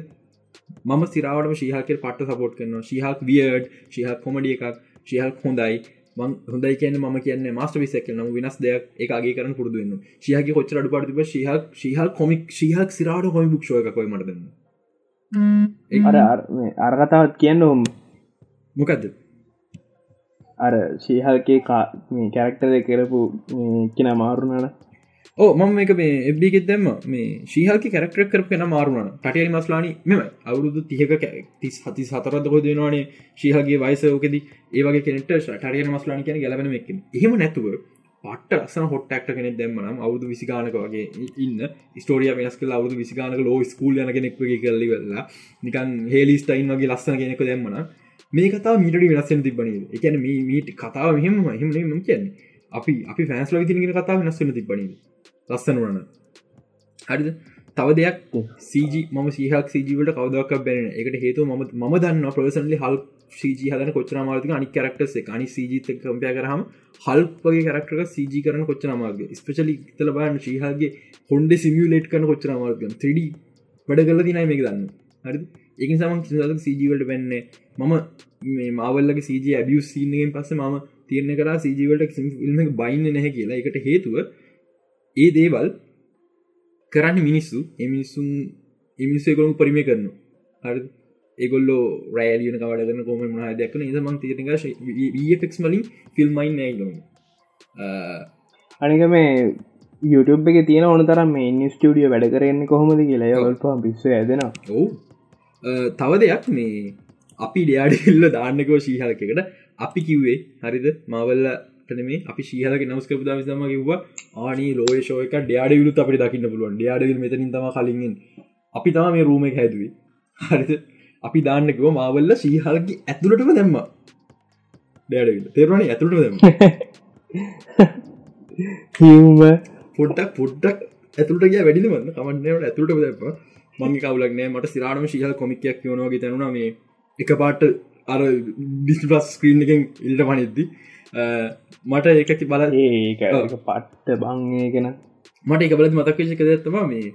මම සිරාවට ශීහක පට සපෝට් කරන ශිහක් වියඩ් ශිහක් කොමඩිය එකක් ශිහක් හොඳයි. මං හොඳයි කියන ම කියන්න මස්ට විසක් නම වෙනස් දෙයක් එකගේ කරන පුරදුවන්න ශිහක කොච්චර අඩු පටිබ ශිහක් ශිහල් කොමික් ශිහක් සිරාට කොමි බුක්ෂය එකකොයි මටදන්න අර අරකතාවත් කියන්න හොම මොකක්ද අර ශීහල්කේ කැරක්ටර කරපු කින මාරුණට ඕ මම එක මේ එබ්බිගෙත් දැම්ම. මේ ශීහල්ක කැරක්ටරක් කරප කෙන මාරුණ. ටටය මස්ලානි මෙම අවුරුදු තියක තිස් හති සතරද හො දෙනවානේ ශීහගේ වයිසෝකෙද ඒවගේ කෙනෙට ටරිය මස්ලානි කියන ගැලවෙන එක්කින් එහෙම නැතුව පට ලස්සන හොට්ටක්ට කෙනෙ දෙම්මනම් අවුදු විසිගානක වගේ ඉන්න ස්ටෝරිය වෙනස් කල අවුදු විසිගානක ලෝ ස්කූල් යන කෙනෙක් වගේ කරලි වෙල්ලා නිකන් හෙලිස්ටයින් වගේ ලස්සන කෙනෙක දෙම්මන මේ කතා මීට වෙනස්සෙන් තිබන එකන මේ මීට කතාව මෙහෙම මෙහම ම කියන්නේ. අපි අපි ෆෑන්ස්ල විතිනගෙන කතාව වෙනස්සෙන තිබන ලස්සන වන හරිද? තව දෙයක් සීජ ම සීහක් සීජීවට කවදක් බැන එකට හේතු ම ම දන්න ප්‍රසන්ලි හල් සීජී හදන කොච්චර මාර්තික අනි කරක්ටස් අනි සීජීත කම්පය කරහම හල්පගේ කරක්ටක සීජී කරන කොච්චර මාර්ග ස්පේශලි තල බාන්න ශීහගේ හොන්ඩ සිමියලේට් කන කොච්චර මාර්ග 3D වැඩ කල තිනයි මේක දන්න හරි ඒක සමන් කිසිදක් සීජීවලට වෙන්නේ මම මේ මාවල්ලගේ සීජ ඇබිය සීනගෙන් පස්ස ම තියරණ කර සීජීවලට ිල්ම බයින්න නැහැ කියලා. එකට හේතුව ඒ දේවල් කරන්න මිනිස්සු එමිනිස්සුන් එමිනිස්සේකොළු පරිමය කරනු. හරි ඒගොල්ලෝ රෑලියන කවඩගන්න කොම මහ දක්න ඒමන් තිරක ෆෙක්ස් මලින් ෆිල්මයින් නෑගම අනික මේ YouTube එක තියෙන ඕන තරම් මේ ඉන්ස්ටියඩිය වැඩ කරන්නේ කොහොමද කියලා ඔල්පා පිස්ස ඇදෙන ඔවු. තව දෙයක් මේ අපි ඩයාඩිල්ල දාන්නකෝ ශීහලකට අපි කිව්වේ හරිද? මවල්ල මේ අපි ශීහලක නවස්ක පුදා විසම කිව්වා ආනී ලෝය ශෝයක ඩයාඩ විලුත් අපට දකින්න පුළුවන්. ඩයාඩ මෙතනින් තම කලින්ෙන් අපි තම මේ රූම එක හැදුවේ. හරිද? අපි දාන්නකව මාවල්ල ශීහලකි ඇතුළටම දැම්ම. ඩෑඩ තේරවානේ ඇතුළට දැම හිම පොඩ්ඩක් පොඩ්ඩක් ඇතුළට ගිය වැඩිල වන්න කමන්නට ඇතුළට දැප මං කවලක්නෑ මට සිරාටම ශීහල කොමිකයක් යනවාගේ තැනුණ. මේ එක පාට අර ඩිස්පලස් ස්ක්‍රීන් එකෙන් ඉල්ට පනිද්දි මට ඒකති බල ඒක පට්ට බංගෙන මට එක බලත් මතක්කේෂක ඇත්තම මේ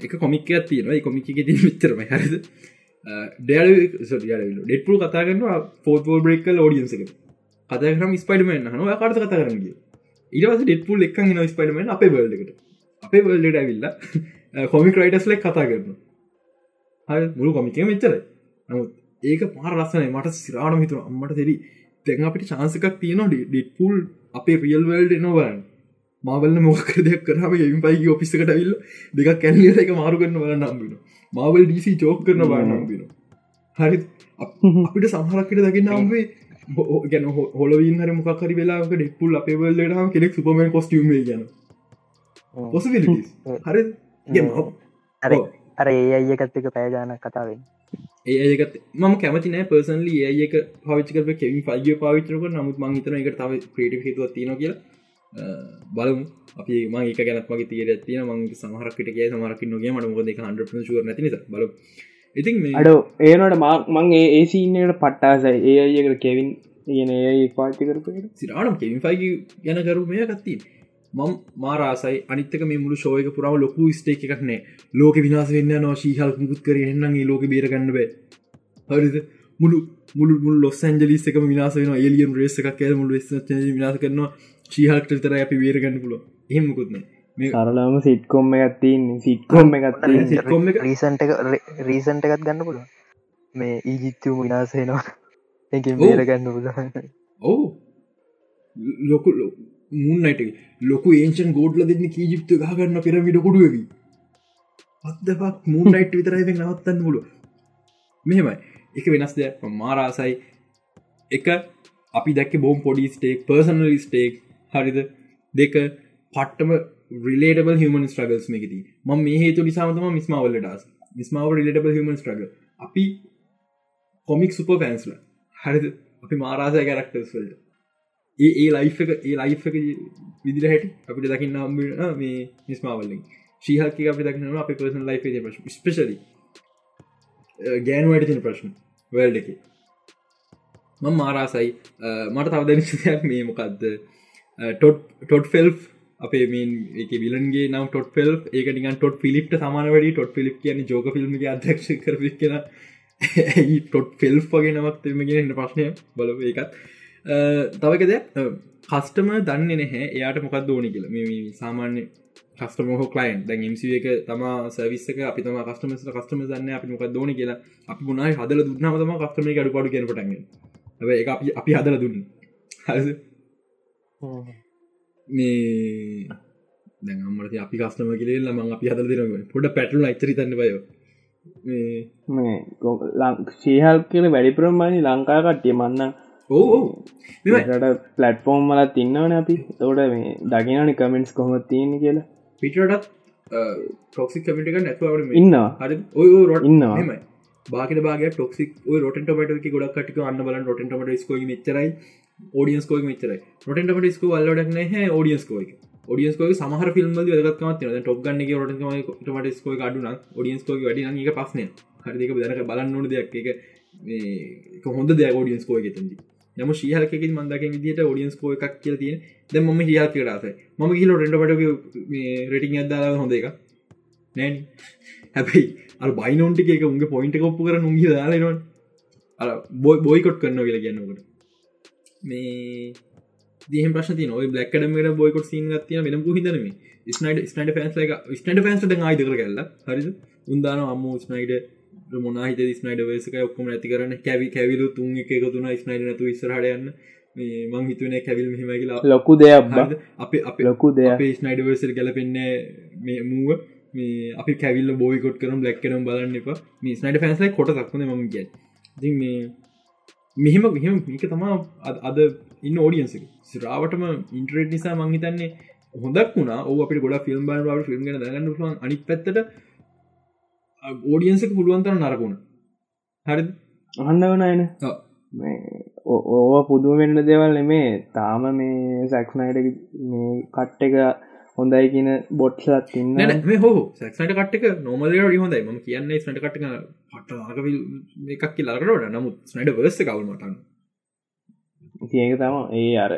එක කොමිකයක් තියෙනවා. කොමික ති විතරම හරිද? ඩ ඩෙට්පුල් කතා කරනවා පෝතෝල් බ්‍රේකල් ෝඩියන්ස එක කතා කරම ස්පයිඩමෙන් හන කාට කතා කරනගේ ඉරවස ඩෙට්පුල් එක් න ස්පයිඩමෙන් අපේ බල්ඩකට අපේ බල්ඩට ඇවිල්ලා කොමික් රයිටස් ලෙක් කතා කරන හ මුළු කොමික මෙච්චර නමුත් ඒක පාර රස්සනය මට සිරාණ හිතුර අම්මට තෙරි තැන් අපිට චාන්සකක් තියෙනවා ඩෙට්පුල් අපේ ප්‍රියල් වල්ඩ නොවරන්න මාවල්ල මොකර දෙයක් කරම එම පයිගේ ඔපිස්සකට විල්ල දෙක කැල්ලියට එක මාරු කරන්න බලන්න අම්බෙන මාවල් ඩීසි චෝක් කරන බලන්න අම්බෙන හරි අපිට සහරක්කට දකින්න අම්බේ ගැන හොලවින් හර මොකරි වෙලාක ඩෙක්පුල් අපේ වල්ලටම කෙනෙක් සුපමෙන් කොස්ටියම ගැන. පොස හරි. අර අර ඒ අයකත් එක පෑජානක් කතාවෙන් ඒකත් ම කැමතින පර්සන්ලි ඒක පවිචක කෙවි පල්ග පාවිචරක නමුත් මංහිතන එක තව ක්‍රේට හිතුව තින කියලා. බලමු. අපි ම ඒක ගැනක් මගේ තිර තින මගේ සමහරකට කිය සමරක් නොගේ මට මොද හන්ඩ ශුව නැති බල ඉතින් අඩ ඒනට මං ඒ ඒසින්නට පට්ටාසයි. ඒ අයකට කෙවින් කියන ඒ පාචි කරපට සිරානම් කෙවින් ෆයි ගැන කරුමය ගත්තිී මම් මාරාසයි අනිත්තක මේ මුළු ශෝයක පුරාව ලොකු ස්ටේක් එකක්නේ ලෝක විනාස වෙන්න නවා ශීහල් මුකුත් කර එන්නගේ ලෝක බේරගන්න බෑ. හරිද? මුළු මුළු මුල් ලොස් ඇන්ජලිස්සක විනාස වෙන එලියන් රේස එකක් ඇ මුළු විනාස කරනවා. ශීහල්ට තර අපි වේරගන්න පුල එහෙමකුත්න මේ කරලාම සිට්කොම්ම ගත්තින් සිට්කොම්ම එක රීසන්ට රීසන්ට එකත් ගන්න පුල මේ ඊජිත්තුම විනාසේනවා එක බේරගන්න පුල ඔවු. ලොකු මුන්නට ලොකු ඒෂන් ගෝඩ්ල දෙන්න කීජිප්තු ගහගන්න පෙරමිට කොඩුවවී අත්දපක් මූන්නයිට් විතරයිෙන් නවත්තන්න පුල මෙහෙමයි. එක වෙනස් දෙයක්. මාරාසයි එක අපි දැක්ක බෝම් පොඩි ස්ටේක් පර්සනලි ස්ටේක් හරිද? දෙක පට්ටම රිලේටබල් හමන් ස්ට්‍රගල්ස් මේකති ම මේ හේතු නිසාමතම මිස්මාවල්ල ඩස් මිස්මාව රිලටබල් හමන් ස්ට්‍රග අපි කොමික් සුප පැන්ස්ල හරිද? අපි මාරාසය කරක්ටර්ස් වලට. ඒ ඒ ලයි් එක ඒ ලයි් එක විදිර හැට අපිට දකින්න අම්බ මේ නිස්මාවල්ලින් ශීහක අපි දකින අප පර්සන් ලයි් ප්‍රශ් ස්පේශලි ගෑනු වැඩතින ප්‍රශ්න වල්ඩ එක. මං මාරාසයි. මට තවදනිශයක් මේ මොකක්ද ටොට් ටොට් ෆෙල් අපේ මේ එක විලන්ගේ නම් ටොට් ෆෙල් ඒක නිගන් ටොට් පිලිප්ට සමාන වැඩි. ටොට් පිලිප් කියන ජෝක ෆිල්ම් අධ්‍යක්ෂ කර කියෙන ටොට් ෆෙල් වගේ නමක්තම ගෙන ප්‍රශ්නය බලව ඒකත් තවක දෙයක්. කස්ටම දන්න නැහැ. එයාට මොකක් දෝනි කියල. මේ සාමාන්‍ය කස්ටම හෝ කලයින් දැන් එමස එක තම සවිස්සක අපි තම කස්ටමස් කස්ටම දන්න අපි මොක් දෝන කියලා. අපි ගුණයි හදල දුන්නම තම කස්ටම අඩු පඩු කියන පටග එක අපි අපි හදල දුන්න. මේ දැමට අපි කස්ටම කියල ම අපි හදල දෙන පොඩ පැටලු අච්චරි තන්න බයෝ මේ ශීහල් කියල වැඩිපුරම්මනි ලංකා කට්ටිය. මන්න ඕ පලට්ෆෝර්ම් මලත් තින්නවන අපි. තෝට මේ දකිනනි කමෙන්ටස් කොහොම තියෙන කියලා. පිටටත් ටොක්සි කමිටික නැතුවට ඉන්නවා. හරි. ඔය රොට ඉන්නවා. හෙමයි බාකට බාග ටොක්සික් රොටට ගොඩක් කට අන්න බල රොටට ස්කෝ මෙචරයි ෝඩියන්ස් කෝක මෙචරයි රොටට ස්කෝ අල්ලඩක් හ ෝඩියන්ස් කෝක ෝඩියන්ස් කෝක සමහර ෆිල්ම් දගත්මත් ටොක් ගන්න රොට ස්කෝ අඩුන ෝඩියන්ස් කෝක වැඩි එක පස්න හරික දනක බලන්න දෙයක්. එක හොඳ දෙයක් ෝඩියන්ස් කෝක තදී නම ශීහලක මන්දක විදිට ෝඩියන්ස් කෝ එකක් කියල තියෙන. ද ම හිල් කියරස ම හිල රෙන්ඩට රටිං අදදාලා හොඳ එක නෑන්. හැබයි අ බයිනොන්ටි එක උගේ පොයින්ට කොප්පු කර උගේ දාලනවා අ බොයි බොයිකොට් කරන්න කියලා කියන්නකට මේ දිහ ප්‍රශ නොයි බ්ලක්කඩමට බොයිකොට සින් ගතිය වෙනපු හිතනම ස්නයිඩ ස්නයිඩ ෆන්ස් එක ස්නට ෆන්ස්ට ආයිදකර කල්ල හරි උන්දාන අම්ම ස්නයිඩ මොනහිත ස්නයිඩ වේසක ඔක්කොම ඇති කරන කැවි කැවිලු තුන් එක තුන ස්නයිඩ නතු ඉස්රහටයන්න මං හිතුවන කැවිල් මෙහෙමකිලා ලොකු දෙයක් අප අප ලොකු දෙයක්. ස්නයිඩ වේසර ගැලපෙන්නේ මේ මූුව. මේ අපි කැවිල්ල බෝයිකොට් කරම් ලැක් කරම් බලන්න එප. මේ ස්නයිඩ ෆැන්ස්ලයි කොට දක්වන ම කිය ති මේ මෙහෙම මෙහෙම මේක තමා අද ඉන්න ෝඩියන්ස සිරාවටම ඉන්ටරෙට් නිසා මංහිතන්නේ හොදක් වුණා. ඕ අපට ගොඩ ෆිල්ම් බාවට ෆිල්ම් ගෙන දගන්න අනි පැත්තට ඕඩියන්සක පුළුවන්තර නරකුණ හරි අහන්න වන අයන ඕ පුදුව වෙන්න දෙවල් නෙමේ. තාම මේ සැක්නයිට මේ කට්ට එක හොඳයි කියන බොට්ලත් ඉන්න. මේ හෝ සැක්නට කට්ක නොමල හොඳයි. ම කියන්නේ ස්නට කට්ක පට එකක් කියලාරට නමුත් ස්නට වර්ස කවල්මටන්න තියක තම ඒ අර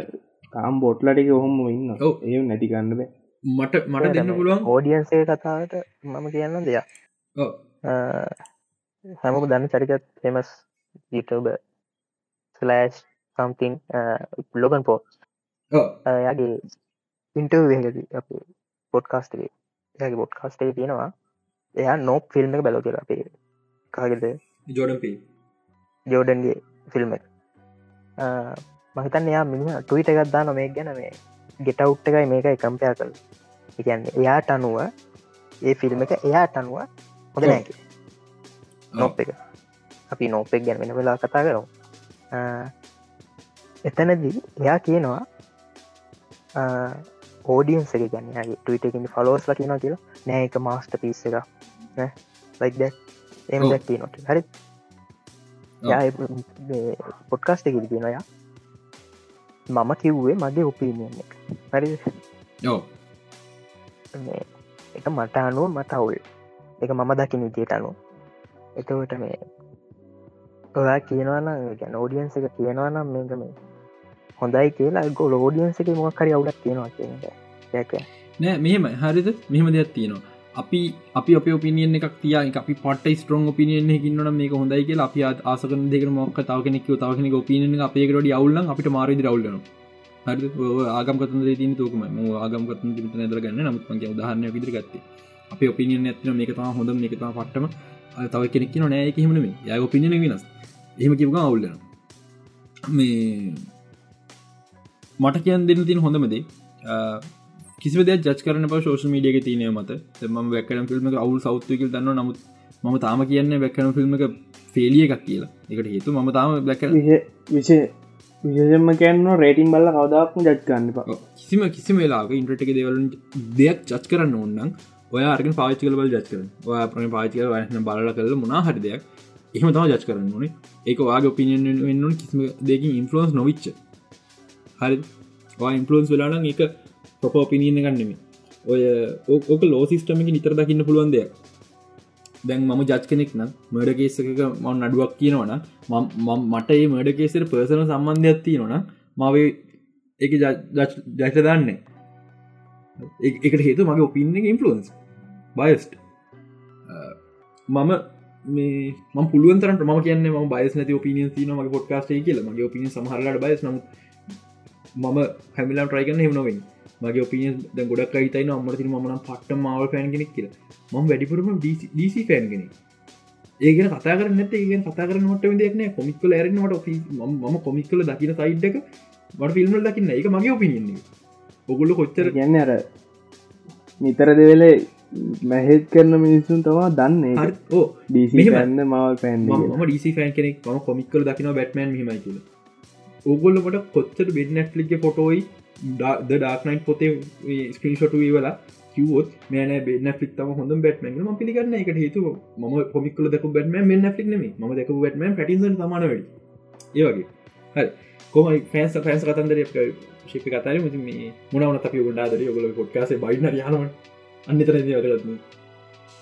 තාම් බොට්ලටික ඔහොම ඉන්න. ඒ නැති ගන්න බෑ. මට මට දෙන්න පුළුවන්. ඕඩියන්සේ කතාවට මම කියන්න දෙයක් හැමක දන්න චරිකත් ෆෙමස් YouTube ස්ලෑෂ් සම්තිං ලොගන් පෝස් යාගේ ඉන්ටර් වේගද අප පොඩ්කාස්ටේ එයාගේ බොඩ්කාස්ටේ තියෙනවා එයා නෝප් ෆිල්ම් එක බැලෝ කියලා අපේ කාගෙද? ජෝඩපී ජෝඩන්ගේ ෆිල්ම් මහිතන් එයා මිනි ටවිට එකත් දා නොමේ ගැන මේ ගෙටවුට් එකයි මේකයි කම්පයා කල් එකන්න එයාට අනුව ඒ ෆිල්ම් එක එයාට අනුව හොඳ නෑක නොප් එක. අපි නෝපෙක් ගැන වෙන වෙලා කතා කරමු. එතනදී එයා කියනවා ඕඩියන්ස එක ගැන්නගේ ටවිටකින් ෆලෝස් ල කියන කියලා. නෑ එක මාස්ට පිස් එක ලයික් එම දැක්ති නොට හරි. පොඩ්කාස්ට එකි තියෙනයා මම කිව්වේ මගේ ඔපීනියන් එක. හරි එක මට අනුව මට අවුල් එක මම දකින විදියට අනුව. එතවට මේ ඔයා කියනවන නෝඩියන්ස එක කියනවනම් මේක මේ හොඳයි කියලා ගොල ෝඩියන්ස එක මොක්කරි අවුලක් තියෙනවා කියන නෑ මෙහෙම හරිද? මෙහම දෙයක් තියෙනවා. අපි අපි අප පිනියෙන් එකක් තිය අපි පට ස්ට්‍රෝන් පිනියෙන් කින්නන මේ හොඳයි කියලා අපි ආසක දෙක මොක් තාවකෙනෙක් තාවකෙනෙ පින අපේකට අවුල්ල අපිට මාරදි රවුල්ලන ආගම්කත ති තුකම ආගම්කත නදර ගන්න. නමුත්ගේ උදාහරන්න විදිර ගත්ත. අප ඔපිනියන් ඇතින මේක තම හොඳ මේක තම පට්ටම. තව කෙනෙක් නෑ කිහමන මේ යක පිනින වෙනස්. එහෙම කිව්ග අවුල්ලන මේ මට කියන් දෙන්න තින් හොඳමදේ කිසි දෙ ජ කරන ශෝෂ මීඩියක තියනය මත. ම වැක්කන ෆිල්ම් අවුල් සෞත්වකල් දන්න නමුත් මම තාම කියන්න වැක්කන ෆිල්ම් එක ෆෙලිය එකක් කියලා. එකට හේතු ම තාම බැක විෂය විශෂම කෑන්න රේටිම් බල්ල කවදක්ම ජත් ගන්න කිසිම කිසිම වෙලාක ඉන්ට්‍රටක දෙවල දෙයක් චච් කරන්න ඔන්නන් ඔය අර්ග පාචිකල බල ජත් කරන ඔය ප්‍රම පාචිකල වන බල කල මොනා හරි දෙයක්. එහම තම ජච් කරන්න ඕනේ. ඒක වාගේ ඔපිනියන් වෙන්න කිසිම දෙකින් ඉන්ෆලන්ස් නොවිච්ච. හරි. ඉන්ෆලන්ස් වෙලාන එක පොප ඔපිනියන ගන්නෙම ඔය ඕක ලෝ සිස්ටමක නිතර දකින්න පුළුවන් දෙයක්. දැන් මම ජච් කෙනෙක් නම් මඩ කේසක මන් අඩුවක් කියනවන මට ඒ මඩ කේසර පර්සන සම්බන්ධයක් තියෙනවන මවේ එක ජච දන්න. එකට හේතු මගේ ඔපින්න ඉන්ෆලන්ස් බයස්ට uh, මම මේ ම පුළුවන්තර ම කියන්න ම බයස් නැති ඔපිනියන් තින මගේ පොඩ්කාස්ටේ කියල. මගේ ඔපිනිය සහරලට බයස් නම මම හැමිලා ට්‍රයිගන්න හෙම නොවෙන් මගේ ඔපිනිය ද ගොඩක් අයිතයි අම්මට ති මන පට මවල් පෑන් කෙනෙක් කියල. ම වැඩිපුරම ඩීසි ෆෑන් කෙනෙ ඒගෙන කතා කරන්න ඒගෙන කතා කරනට දෙක්න කොමික්කල ඇරනට ම කොමික්කල දකින සයිඩ්ක මට ෆිල්ම් දකින්න එක මගේ ඔපිනියන්නේ ඔගුල්ල කොච්චර ගැන්න අර නිතර දෙවෙලේ මැහෙත් කරන මිනිස්සුන් තවා දන්න. ඩන්න මවල් පෑන් ම ඩීසි ෆෑන් කෙනෙක්. ම කොමික්කල දකින බැට්මන් හිමයි කියල. ඕගොල්ලට කොච්චර බෙඩ් නැට්ලික ෆොටෝයි ද ඩාක්නයින් පොතේ ස්ක්‍රීන්ෂොට වීවලා කිවොත් මේන බෙන්න ෆික්තම හොඳ බැට්මන් ම පිළිගන්න. එකට හේතු ම කොමිකල දක බැටම මෙන්න ෆික්නම ම දක බැටම පටිස සමානවැඩි ඒවගේ හරි. කොම ෆෑන්ස් ෆෑන්ස් කතන්දර ශිපි කතර මුති මේ මුණවන අපි ගොඩාදර ඔගල පොට්කාස බයින යනව අන්නතර දරත්ම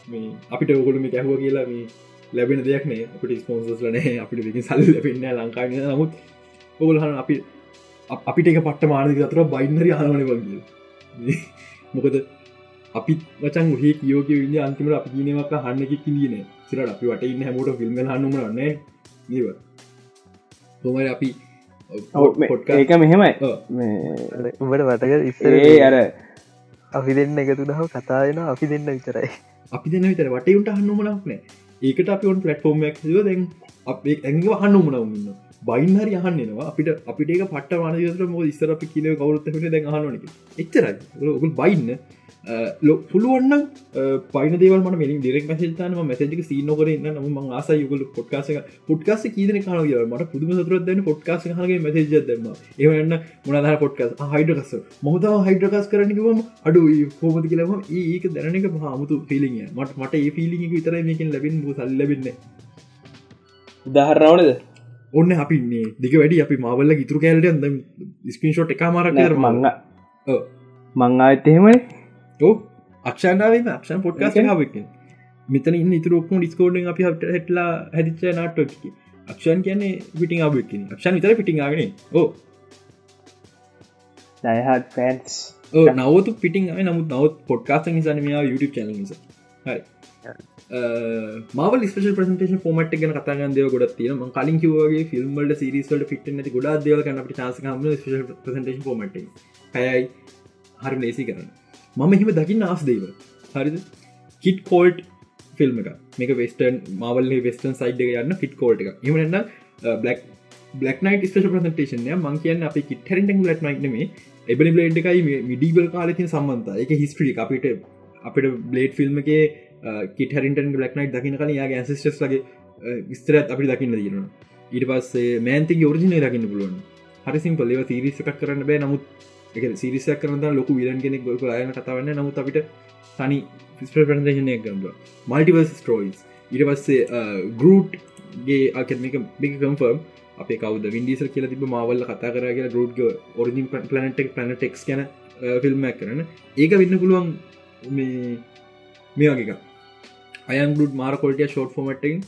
මේ අපිට ඔගොලම කැහුව කියලා මේ ලැබෙන දෙයක් නේ. අපිට ස්පෝන්සස් ලනේ අපිට විකින් සල්ල ලැබෙන්න ලංකාන නමුත් ඔගොල්හන අපි අපිට එක පට්ට මානක අතර බයින්නරි හනවන වගේ මොකද අපි වචන් හේ කියෝක විදි අන්තිමට අපි කියනවක් හන්නක කිදන සිරට අපි වට ඉන්න හැමෝට ෆිල්ම් හන්නම න්න නව තොමයි අපි ඒක මෙහෙමයි. උඹට වටක ඉස්සරේ අර අපි දෙන්න එකතු දහව කතායන අපි දෙන්න විතරයි. අපි දෙන්න විතර වටයුන්ට හන්නමනක් නෑ. ඒකට අපි ඔන් පලට්ෆෝර්ම්ක් දෙන් අපේ ඇඟ හන්නමුණවන්න බයින්හරි අහන්නවා අපිට අපිට පට වනතර ම ඉස්සර අපි කියල කවරුත් දැ හනනක එච්චරයි. ඔගුල් බයින්න. පුළුවන්න පයින දේව ම මෙ දෙරක් මසේතන මැසජක සීන කරන්න නම ම ආස යුගල පොට්කාස පොට්කාස කීදන කාන මට පුදුම සතුරත්දන්න පොට්කාස හගේ මසේජ දෙම ඒවන්න මොනදහ පොට්කාස් හයිඩකස මොහද හයිඩකස් කරනකවම අඩු හෝමති කියලම ඒක දැනක හමුතු පිලිය මට මට ඒ පිලි විතර මේකින් ලැබින් සල් ලබන්න උදාහරණවනද ඔන්න අපින්නේ දික වැඩි. අපි මවල්ල ඉතුරු කෑලට ස්පින්ෂෝට් එක මාරක් මංග මං ආයත් එහෙමයි අක්ෂානාවම අක්ෂන් පොට්කාස හාවක මෙතන ඉන්න ඉතුරක්ම ඩිස්කෝඩෙන් අපි හට හැටලා හැදිච්ච නාට්ටෝකි අක්ෂන් කියන්නේ පිටිං ආබක්කින් අක්ෂන් විතර පිටිං ආගෙන ඕ දයහත් ෆෑන්ස් නවතු පිටිං නමුත් නවත් පොඩ්කාස නිසාන මෙයා YouTube චැන නිසා. හරි. මවල් ස්පේෂ ප්‍රසන්ටේෂන් ෆෝමට් ගැන කතාගන් දෙව ගොඩත් තියන ම කලින් කිවගේ ෆිල්ම්මල්ට සිරිස්වලට පිට නැති ගොඩා දෙව කන අපට චාසකම ප්‍රසන්ටේෂන් ෆෝමට් පැයයි හරි ලේසි කරන්න මම එහෙම දකින්න ආස් දේව හරිද? කිට් කෝල්ට් ෆිල්ම් එක මේක වෙස්ටර්න් මවල් වෙස්ටන් සයිඩ් එක යන්න ෆිට් කෝල්ට එක එමන්න බ්ලක් බ්ලක් නයිට ස්පේෂ ප්‍රසන්ටේෂන්ය මං කියන්න අපි කිට හරිටන් ලට නයිට මේ එබනි බ්ලේඩ් එකයි මිඩීබල් කාලතින් සම්බන්ත එක. හිස්ට්‍රි අපිට අපිට බ්ලේඩ් ෆිල්ම් එකේ කිට හරිටන් ලක්නයිට දකින කල යාගේ ඇන්සිස්ටස් ලගේ ස්තරත් අපි දකින්න දීරන ඊට පස්සේ මෑන්ති ෝරිජිනය දකින්න පුළුවන්. හරිසිම් පලව තිරිසකක් කරන්න බෑ. නමුත් එක සිරිසක් කරන ලොකු විලන් කෙනෙක් ගොක අයන කතාවන්න නමුත් අපිට තනි ප්‍රදේශනය ගම්බ මල්ටිවර්ස් ස්ටෝයිස් ඉට පස්සේ ගරුට්ගේ අකමික බික කම්ෆර්ම් අපේ කවද වින්ඩිසල් කියල තිබ මවල්ල කතා කර කියලා ගරුට් ඔරිජින් පලනටෙක් පලනටෙක්ස් කන ෆිල්ම්මක් කරන ඒක වෙන්න පුළුවන් මේ මේ වගේක අයන් ගුඩ් මාර කොල්ටිය ෂෝට් ෆෝමටෙන්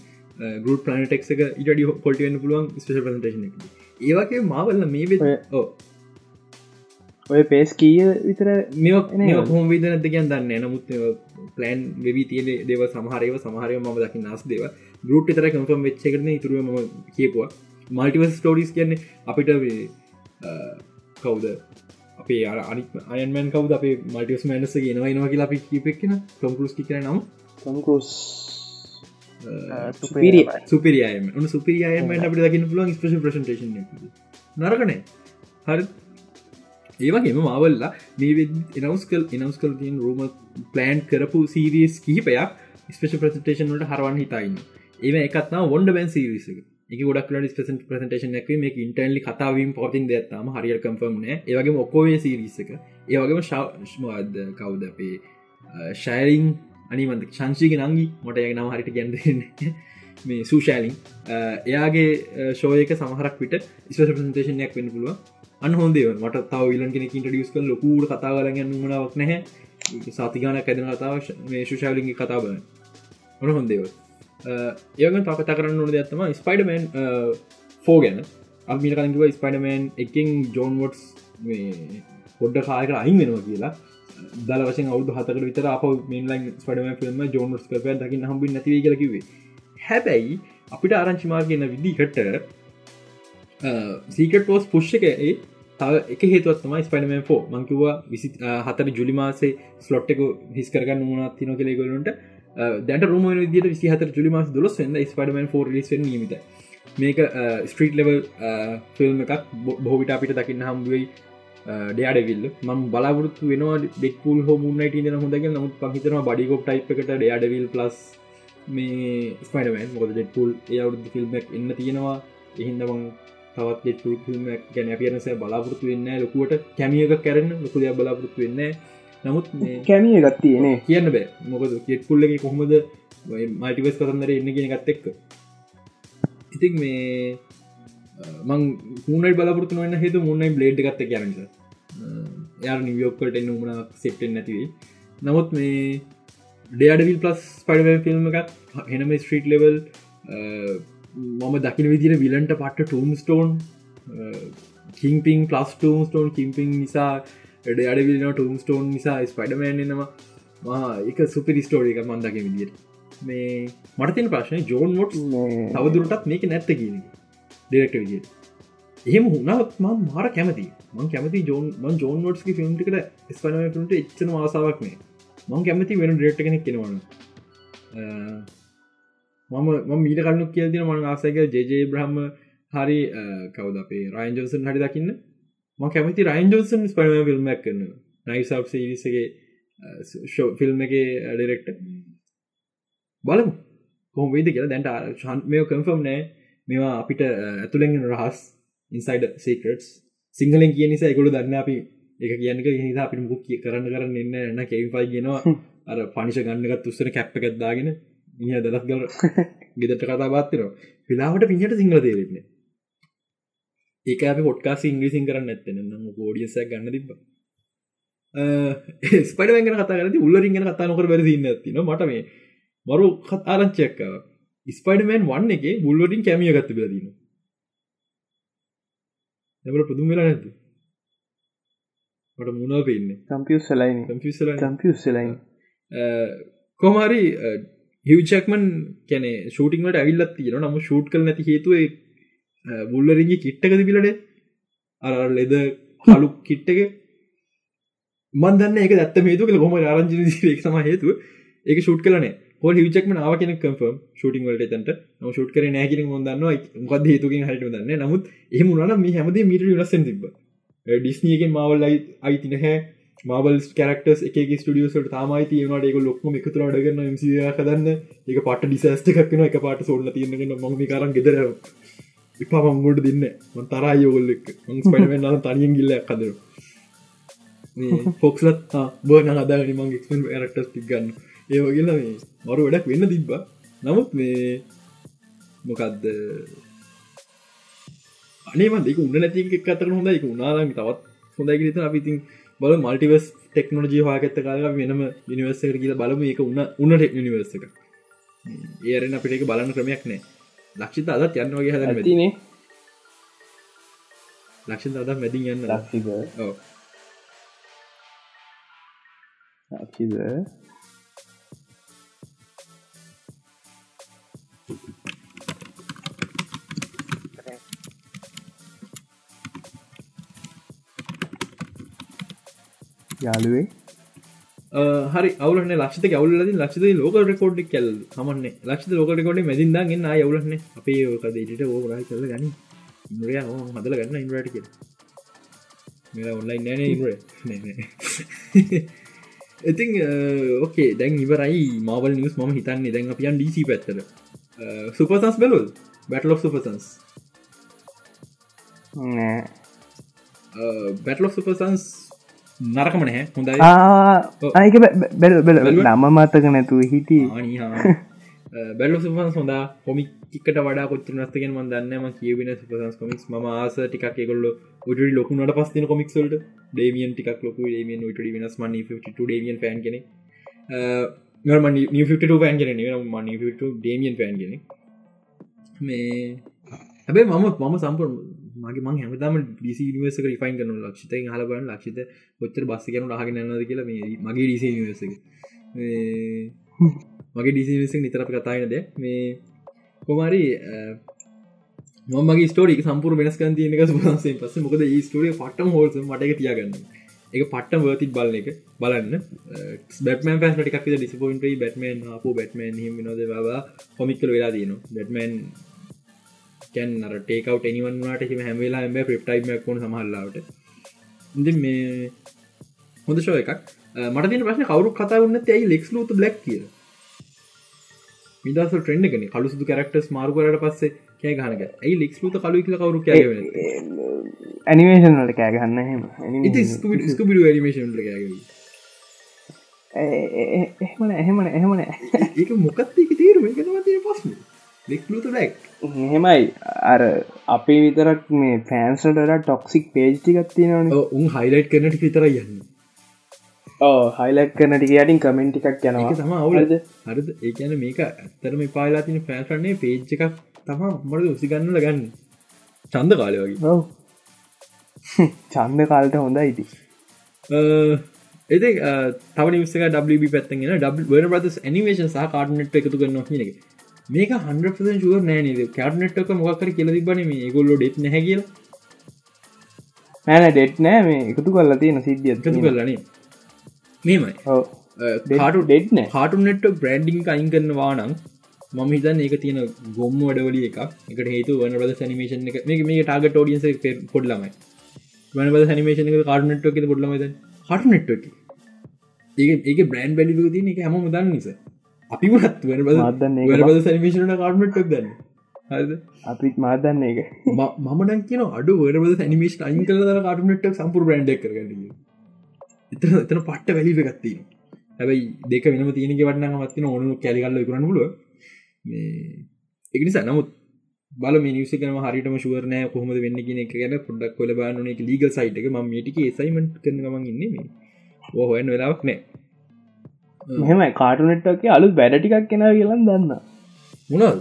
ගුඩ් පලනටෙක් එක ඉට පොල්ටියන්න පුළුවන් ස්පේෂ ප්‍රසටේෂන ඒවගේ මාවල්ල මේ වෙ ඕ ඔය පේස් කීය විතර මේ හෝම විද නැත කියන් දන්න නමුත් පලෑන් වෙවි තියන දෙව සමහරයව සමහරය ම දකි නස් දෙව ගරුට් තර කම්ෆම් වෙච්චකරන ඉතුරුවම කියපුවා. මල්ටිවස් ස්ටෝඩිස් කියන්නේ අපිට කවුද? අපේ අර අනි අයන්මන් කවද? අප මල්ටිස් මනස ගෙනවා නවා කියලා අපි කිපෙක්ෙන ටොම්කරුස් කර නම්? තොම්කරුස් සුපිරියම සුපිරියම අපට දකින්න පුළුවන් ස්පේෂ ප්‍රසන්ටේෂන් නරකනේ හරි ඒවගේම මවල්ලා මේ එනවස් කල් එනවස් කල් තින් රූම ප්ලෑන්් කරපු සීරියස් කිහිපයක් ස්පේෂ ප්‍රසටේෂන් වලට හරවන් හිතයින්න ඒම එකත්නා වොන්ඩ බැන් සිරිස එක. ගොඩක් ස්පෙසන් ප්‍රසටේෂන් එක මේ ඉන්ටර්ලි කතාවීම පොතින් දෙත්තම හරිිය කම්ෆර්ම්න ඒවගේම ඔක්කෝවේ සිරිසක ඒවගේම ශව්ද කවුද අපේ ශෑරිං අනිමන්ත ශංශීක නංගි මොට යග නම හරිට ගැන්දන්න මේ සූශෑලින් එයාගේ ශෝයක සමහරක් විට ස්පේෂ ප්‍රසන්ටේෂනයක් වෙන්න පුළුව අන්න හොන්දේ මට තව විලන් කෙනෙ ඉන්ටඩියස් කල් ලොකූට කතාවලගන්න මනාවක් නැහැ. සාතිගාන ඇදන කතාව මේ ශුෂාවලින්ගේ කතාබ ඔන හොන්දේව ඒග තකතා කරන්න ඕන දෙයක්ත්තම ස්පයිඩමන් ෆෝ ගැන. අමිට කලින්ව ස්පයිඩමන් එකින් ජෝන් වොට්ස් පොඩ්ඩ කායක අයින් වෙනවා කියලා. දල වශෙන් අවුදු හතකට විතර අප මේලන් ස්පඩම ිල්ම ජෝනස් කරපය දකින්න හම්බි නැතිව කියලකිවේ හැබැයි අපිට ආරංචිමාර්ගන්න විදිහට සීකට පෝස් පුෂ්ක ඒ තව එක හේතුවත්ම ස්පයිනම ෝ මංකිවා විසි හතර ජුලිමාසේ ස්ලොට්ක හිස් කරගන්න වුණත් තින කෙ ගලට දැට රුම විදිට විසි හතර ජුලිමස් දොස් වන්න ස්පඩමන් ෝ ලිස් නීමත මේක ස්ට්‍රීට් ලෙවල් ෆිල්ම් එකක් බොහවිට අපිට දකින්න හම්බුවයි ඩයාඩවිල්ල ම බලාපොරත්තු වෙනවා ඩෙක්පුල් හෝ මුන්නට න හොඳක නමුත් පහිතන බඩිගොප් ටයි් එකට ඩයාඩවිල් ප්ලස් මේ ස්පයිඩමන් මොද ඩෙක්පුල් ඒ අවුදු ෆිල්ම්ක් එන්න තියෙනවා. එහින්දමං තවත් ෆිල්ම් ගැන පියනස බලාපොරතු වෙන්න ලොකුවට කැමියක කැරන්න ලොකුද බලාපොරතු වෙන්න නමුත් කැමිය ගත්තියනේ කියන්න බෑ. මොකද කෙට්කුල්ලගේ කොහොමද මල්ටිවස් කතන්දර එන්න කියෙන ගත් එක්ක. ඉතින් මේ මං මුණයි බලපුරතු වන්න හෙතු මුන්නයි බ්ලේඩ් ගත්ත කියන්නට යා නිවියෝක්කට එන්න උමන සෙප්ටෙන් නැතිවී නමුත් මේ ඩේඩවිල් පලස් පඩ ෆිල්ම් එකක් හෙනම ස්ට්‍රීට් ලෙවල් මම දකින විදිර විලන්ට පට්ට ටූම් ස්ටෝන් කින්පින් පලස් ටූම් ස්ටෝන් කින්පින් නිසා ඩ අඩවිලන ටූම් ස්ටෝන් නිසා ස්පඩමෑන්නවා එක සුපිරි ස්ටෝඩි එක මන්දක විදිට මේ මටතින ප්‍රශ්නය ජෝන් මොට් තවදුරටත් මේක නැත්ත කියන ඩෙරෙක්ට විදිිය එහෙම හුණත් ම මාර කැමති මං කැමති ජෝන් ජෝන් නොට්ස්කි ෆිල්ම්ටිකට ස්පනමට එච්චන ආසාවක් මේ මං කැමති වෙන ඩෙක්ට කෙනෙක් කෙනවන මම මීට කන්නු කියල්දින මං ආසයක ජෙජේ බ්‍රහ්ම හරි කවද අපේ රයින් ජෝසන් හරි දකින්න. ම කැමති රයින් ජෝසන් ස්පනම ෆිල්ම්මක් කරන්න. නයිසක් සිරිසගේ ෂෝ ෆිල්ම් එක ඩෙරෙක්ට බලමු. කොම වෙද කියලා දැන්ට ශන් මේ කම්ෆම් නෑ. මේවා අපිට ඇතුළෙන් රහස් ඉන්සයිඩ සේකටස් සිංහලෙන් කිය නිසා එකකුළු දන්න අපි එක කියන්නක හිතා අපි මුක් කරන්න කරන්න එන්න එන්න කෙවිපයි ගෙනවා අර පනිෂ ගන්නගත් උස්සන කැප්ප එකක්දාගෙන මිය දලස් ගල ගෙදට කතා බාත්තනවා පිලාවට පිහට සිංහල තේරෙන්නේ ඒක අප පොට්කා ඉංග්‍රීසින් කරන්න ඇත්තන ම ෝඩියස ගන්න තිබ ස්පට වැගෙන කතා කරති උල්ලරින්ගෙන කතා නොකර බැරි ඉන්න ඇතින මට මේ මරු කතාරංචයක්කාව ස්පයිඩමන් වන්න එක බුල්ලටින් කැමිය ගත්ත බලදීන එමට පුදුම් වෙලා නැතු මට මුණව පෙන්න කම්පියස් ලයින් කම්පියස් ලයින් කොමරි හිවචක්මන් කැන ෂූටිංට ඇවිල්ලත් තියෙන නම ෂූට් කල නැති හේතුව බුල්ලරිගේ කිට්ටක තිබිලට අර ලෙද හලු කිට්ටක මන්දන්න එක. දත්ත මේතු කළ හොම ආරංජි ක් සම හේතුව. ඒක ෂුට් කලනේ හොල් හිචක්ම නාව කෙන කම්ෆර්ම් ෂටිං වලට තන්ට නම ෂුට් කර නෑකිර ොදන්න මොකද හේතුකින් හට දන්න නමුත් එහම උනන මේ හැමද මිට ලස්සන් තිබ ඩිස්නයගෙන් මවල් ලයි අයිති නැහැ මවල් කරක්ටස් එක ස්ටියසට තමයි තියනට එක ලොක්ම එකතුර අඩගන්න මසිය කදන්න එක පට ඩිසස්ට එකක්න එක පාට සොල්ල තියනගෙන මම කරන් ගෙදර ඉපා මංගොට දෙන්න මන් තරා යෝගල්ලෙක් පඩමෙන්න්න තනියෙන් ගිල්ල කදර ෆොක්ලත් බෝන හදාගනි මං එක්ම රක්ටස් ටික් ගන්න. ඒ වගේල මේ මරු වැඩක් වෙන්න තිබ්බ. නමුත් මේ මොකක්ද අනේම දෙක උන්න නැති එක් අතර හොඳ එක උනාරම තවත් හොඳයි ත අපිතින් බල මල්ටිවස් ටෙක්නෝජී හාගත්ත කාල වෙනම නිවර්සක කියල බලම. එක උන්න උන්න ටෙක් නිවර්සක ඒරෙන් අපිට එක බලන්න ක්‍රමයක් නෑ ලක්ෂිත අදත් යන්න වගේ හදන තිනේ ලක්ෂිත අද මැදින් යන්න. ලක්ෂිද ලක්ෂිද යාළුවේ? හරි අවුලන ලක්ෂත ගවල ලක්ෂද ලෝක රෙකෝඩ් කැල් හමන්න ලක්ෂ ලෝක රෙකෝඩ් මැදින්දාගන්න යවලන්න අපේ ඕකදට ඕ රහ කල ගනි ඉන්ද්‍රය හදල ගන්න ඉන්ද්‍රට කිය මෙ ඔන්ලයින් නෑන ඉන්ද්‍ර ඉතින් ඕකේ දැන් ඉවරයි මවල් නිස් ම හිතන්නේ. දැන් අපියන් ඩීසි පැත්තර සුපසන්ස් බැලුල් බැටලො සුපසන්ස් බැටලො සුපසන්ස් නරකම නැහැ. හොඳයි. ආයක බැල බැල නම මතක නැතුව හිටිය. බැලු සුපන් සොඳා කොමික්කට වඩා කොච්ච නස්තගෙන් ම දන්නම කියවෙන සුපසන්ස් කොමික්ස්. ම ආස ටිකක් එකොල්ල උට ලොකුනට පස්තින කොමික්සල්ට ඩේමියන් ටික් ලොකු ඩේමියන් ට වෙනස්. ම ඩේමියන් ෆෑන් කෙනෙ ම පෑන් කෙන ම ඩේමියන් ෆෑන් කෙනෙ මේ හැබේ මම මම සම්පර මගේ මං හැමතම ඩිසි නිවර්සක රිෆයින් කරනු ලක්ෂිත හලබන ලක්ෂිත පොච්චර බස්ස කනු හගෙන නද කියලා මේ මගේ ඩිසි නිවර්සක මගේ ඩිසිනිසක් නිතරප කතායනද මේ කොමරි මගේ ස්ටෝරි සම්පුර වෙනස්කන් තියනක සුහන්සේ පස මොකද ඒ ස්ටෝරිය පට්ටම හෝල්ස මටක තියාගන්න. එක පට්ටම වර්තිත් බලන එක බලන්න. බැටමන් පස් ටික් ඩිස්පොයින්ට බැටමන් අප බැටමන් හිම නොද බවා කොමික්කල වෙලා දයන බැටමන් කැන් අර ටේකවට එනිවන්ට හිම හැමවෙලා එම ප්‍රප්ටයිම කොන සමහල්ලාවට ඉදි මේ හොඳ ශෝ එකක්. මට තින ප්‍රශ්න කවරු කතා වන්න ඇයි ලෙක්ස් ලූත බ්ලක් කිය මිදස ට්‍රෙන්ඩ කන කලු සුදු කරක්ටස් මාරු කරට පස්සේ කෑ ගනක ඇයි ලෙක්ස් ලූත කලු කියල කවරු කෑ ඇනිමේෂන් වලට කෑගන්න හෙම ඇනිමේෂන් කෑග එහෙමන එහෙමන එහෙමන ඒක මොකත් එක තේරුම. පස්ම එහෙමයි. අර අපේ විතරක් මේ ෆෑන්සට ටොක්සික් පේජ්ටිකත්තිනවන උන් හයිලයිට් කරනට විතර යන්න. හයිලක් කරන ටික යටින් කමෙන්ට් එකක් යනවා. තම අවුලද හරිද? ඒකන මේක ඇත්තරම පාලා තින ෆෑන්සන්නේ පේජ් එකක් තම මට උසිගන්න ලගන්න චන්ද කාලය වගේ. චන්ද කාලට හොඳ ඉති එති තව නිවසක ඩබ පැත්තගෙන ඩ වන ප්‍රදස් නිමේෂන් සහ කාටනට එකතු කරන්න එක මේක හන්ඩ ශුව නෑනද කටනට්ක මොක්කර කියල තිබන මේ ගොල්ලො ඩෙත් නැ කියල. නෑන ඩෙට් නෑ මේ. එකතු කල්ලා තියෙන සිද්ධිය එකතු කරලනේ මේමයි ඩෙට් නෑ. කාටුනෙට් බ්‍රන්ඩිං අයින් කරනවා නම් මම හිතන් ඒක තියෙන ගොම්ම වඩවල එක. එකට හේතු වන බද සනිමේෂන් එක මේ මේ ටාගට ෝඩියන්ස පොඩ්ලමයි වන බද සනිමේෂන එක කාටනට් එක පොඩ්ලමද හටනට් ඒ ඒක බ්‍රන්් බැලි තින එක හැම දන්න නිස අපි වත් වන බද බද සනිමේෂන කාටනට් දන්න? අපිත් මාදන්න එක මමන කියන අඩු වරබද සනිමේෂ් අයින් කල කාටනට් සම්පුර බ්‍රන්ඩ් කරගන්න එතන එතන පට්ට වැලි ගත්තින හැබයි දෙක වෙනම තියනක වටන්න මත්තින ඕනු කැලිගල්ල කරන්න පුල මේ එකනිසා නමුත් බල මිනිසිකම හරිටම ශුවරනය කොහොමද වෙන්න කියන එක ගැන පොඩක් කොල බාන එක ලීග සයිට එක. ම මේටික සයිමට කරන ගමන් ඉන්න හොයන් වෙලාවක් නෑ මෙහෙමයි. කාටුනෙට්ටක අලු බැඩටිකක් කෙන කියලන් දන්න මොනල්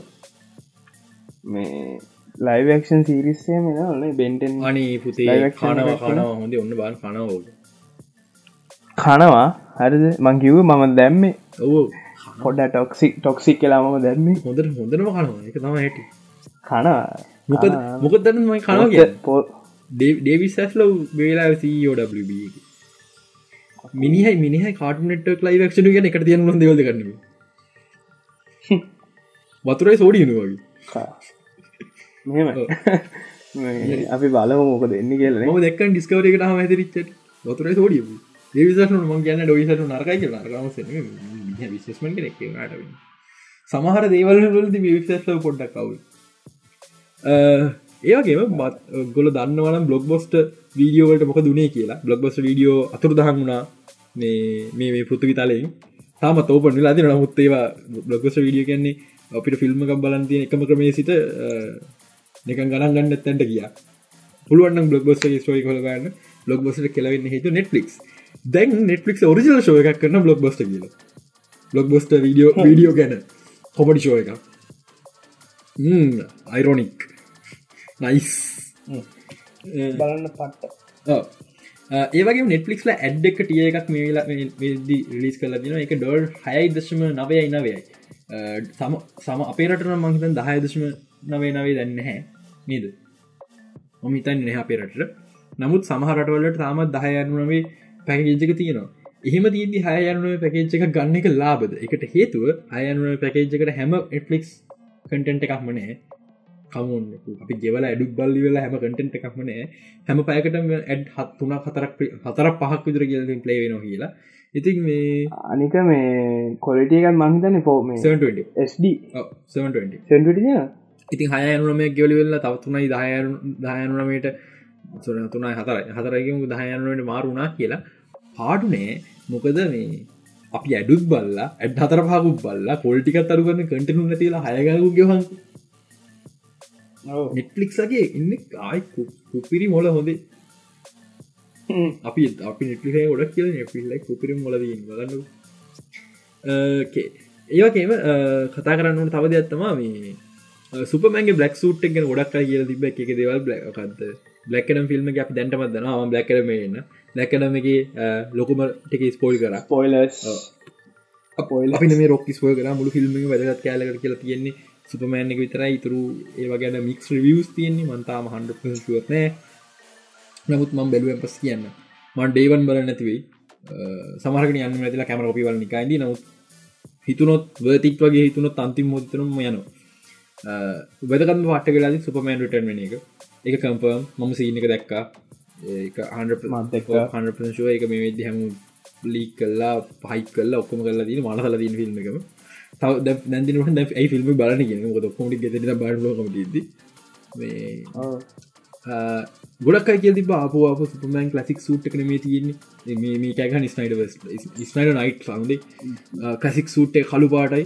මේ ලයිවක්ෂන් සිරිස්සේ මෙන ඔන්න බෙන්ටෙන් අනි පුතේ කානවා කානවා. හොඳ ඔන්න බාන් කනවෝග කනවා? හරිද? මංකිව මම දැම්මේ. ඔවෝ. පොඩ ටොක්සික් ටොක්සික් කලාම දැම්මේ. හොඳට හොඳනම කනවා. එක තම හැට. කනවා. මොකද මොකදන්න මයි කනවා පෝ ඩේවිස් ඇස්ලෝ වේලා COWB මිනිහයි මිනිහ කාටනට ලයිවක්ෂන ගැන එක තියන ො දෙවද කරන්න වතුරයි සෝඩියනු වගේ. මෙම අපි බලම මොක දෙන්න කියල ම දෙක් ඩිස්කවර එකට හම ඇතිරිච්ච වතුරයි සෝඩිය ඒවිසන ම ගැන ඩොයිසට නරකයි රම විශස්මට එක්ට සමහර දේවල්ලද විශස්ල පොඩ්ඩක් කවුල් ඒවගේම මත් ගොල දන්නවන බ්ලොග් බොස්ට වීඩියෝවට මොක දුනේ කියලා බ්ලොග් බොස් වීඩියෝ අතුර දහන් වුණා මේ මේ පෘතු විතාලයෙන් තාම තෝපන ලාති නමුත් ඒවා බ්ලොග්ගොස් වීඩියෝ කියන්නේ අපිට ෆිල්ම් එකක් බලන්තිය එකම ක්‍රමේ සිට නිකන් ගණන් ගන්න තැන්ට කිය පුළුවන් බ්ලොග් බොස් ස්ටෝයි කොලගන්න බ්ලොග් බොස්ට කෙලවෙන්න හිතු නෙට්ලික් දැන් නෙට්ලික් ඔරිජල් ශෝ එකක් කරන බ්ලොග් බොස්ට කියල. බ්ලොග් බොස්ට වීඩියෝ වීඩියෝ ගැන. කොමඩි ශෝ එක අයිරෝනික් නයිස් බලන්න පට්ට ඒවගේ නෙට්ලික්ල ඇඩ් එක ටිය එකක් මේලා රිලිස් කල දින එක ඩොල් හයයි දශම නවයයි නවයයි. සම සම අපේරට මංහිතන් දහය දශම නවේ නවේ දන්න හැ නේද? මොමිතන් නහ අපේරට නමුත් සමහරටවලට තාමත් දහයනුවේ පැකජක තියෙනවා. එහෙම දීදි හයනුව පැකේජ් එක ගන්න එක ලාබද එකට හේතුව අයනුව පැකේජ් එකට හැම එට්ලික්ස් කටෙන්ට එකක් මනෑ කමුන් අපි ගෙවල ඇඩු බල්ලි වෙලා හැම කටෙන්ට එකක්මනෑ හැම පයකට ඇඩ් හත් තුනා හතරක් හතරක් පහක් විදර කියලින් ප්ලේ වෙන කියලා. ඉතින් මේ අනික මේ කොලිටියකත් මහිතන පෝම ඉතින් හයනුනම ගෙවලි වෙල්ලා තවතුනයි දහයනු දහයනුනමට සුන තුනයි හතරයි. හතරකිම දහයනුවට මාරුණා කියලා. පාටුනේ මොකද මේ අපි ඇඩුත් බල්ලා ඇඩ් හතර පහකුත් බල්ලා පොල්ටිකත් අරු කරන කටනු නැතිලා හයගු ගෙවන් නෙට්ලික්ගේ ඉන්න ආයි කුපිරි මොල හොඳේ. අපි අපි නෙට්ලිේ ගොඩක් කියල නෙපිල්ලයි කුපිරි මොලදීන් බලන්න ඒවකේම කතා කරන්න තවද ඇත්තමා මේ සුපමන්ගේ බ්ලක් සුට් එක ගොඩක් කියල තිබ එක දෙවල් බ්ලක්කත් බ්ලක්කනම් ෆිල්ම් අපි දැන්ටමත් දන ම බ්ලක්කරමන්න ලැකනම එක ලොකුම ටික ස්පෝල් කර. පොයිලස් පොල් අපි මේ රොක් ස්පෝල් කර. මුළු ෆිල්ම් වැදගත් කෑලකට කියලා තියෙන්නේ සුපමෑන් එක විතර ඉතුරු ඒවගැන මික්ස් රිවියස් තියෙන්නේ. මන්තාම හන්ඩ ශුවත්නෑ නමුත් මම් බැලුවෙන් පස් කියන්න. මන් ඩේවන් බල නැතිවෙයි සමහරක යන්න ඇතිලා කැමර ඔපිවල නිකයිද නමුත් හිතුනොත් වතික් වගේ හිතුනොත් අන්තිම මොත්තනම යනවා. වෙදකම පට වෙලා සුපමෑන් ටන් වෙන එක. එක කම්පර්ම් මම සීන එක දැක්කා. ඒ එක මේ හැම ලීක් කල්ලා පහයි කල්ලා ඔක්කොම කල්ලා දීන මනසල දීන ෆිල්ම් එකම තව දැන්දිනට ඇයි ෆිල්ම් බලන ගෙන ොද කොටි ගෙත බල කමටද ගොඩක් අයි කියති පාපුවාප සුපමන් ලසික් සූට් කන මේ තියෙන්නේ. මේ කැගන ස්නයිඩ ස්නයිඩ නයිට් සන්දේ කසික් සූට්ේ කළු පාටයි.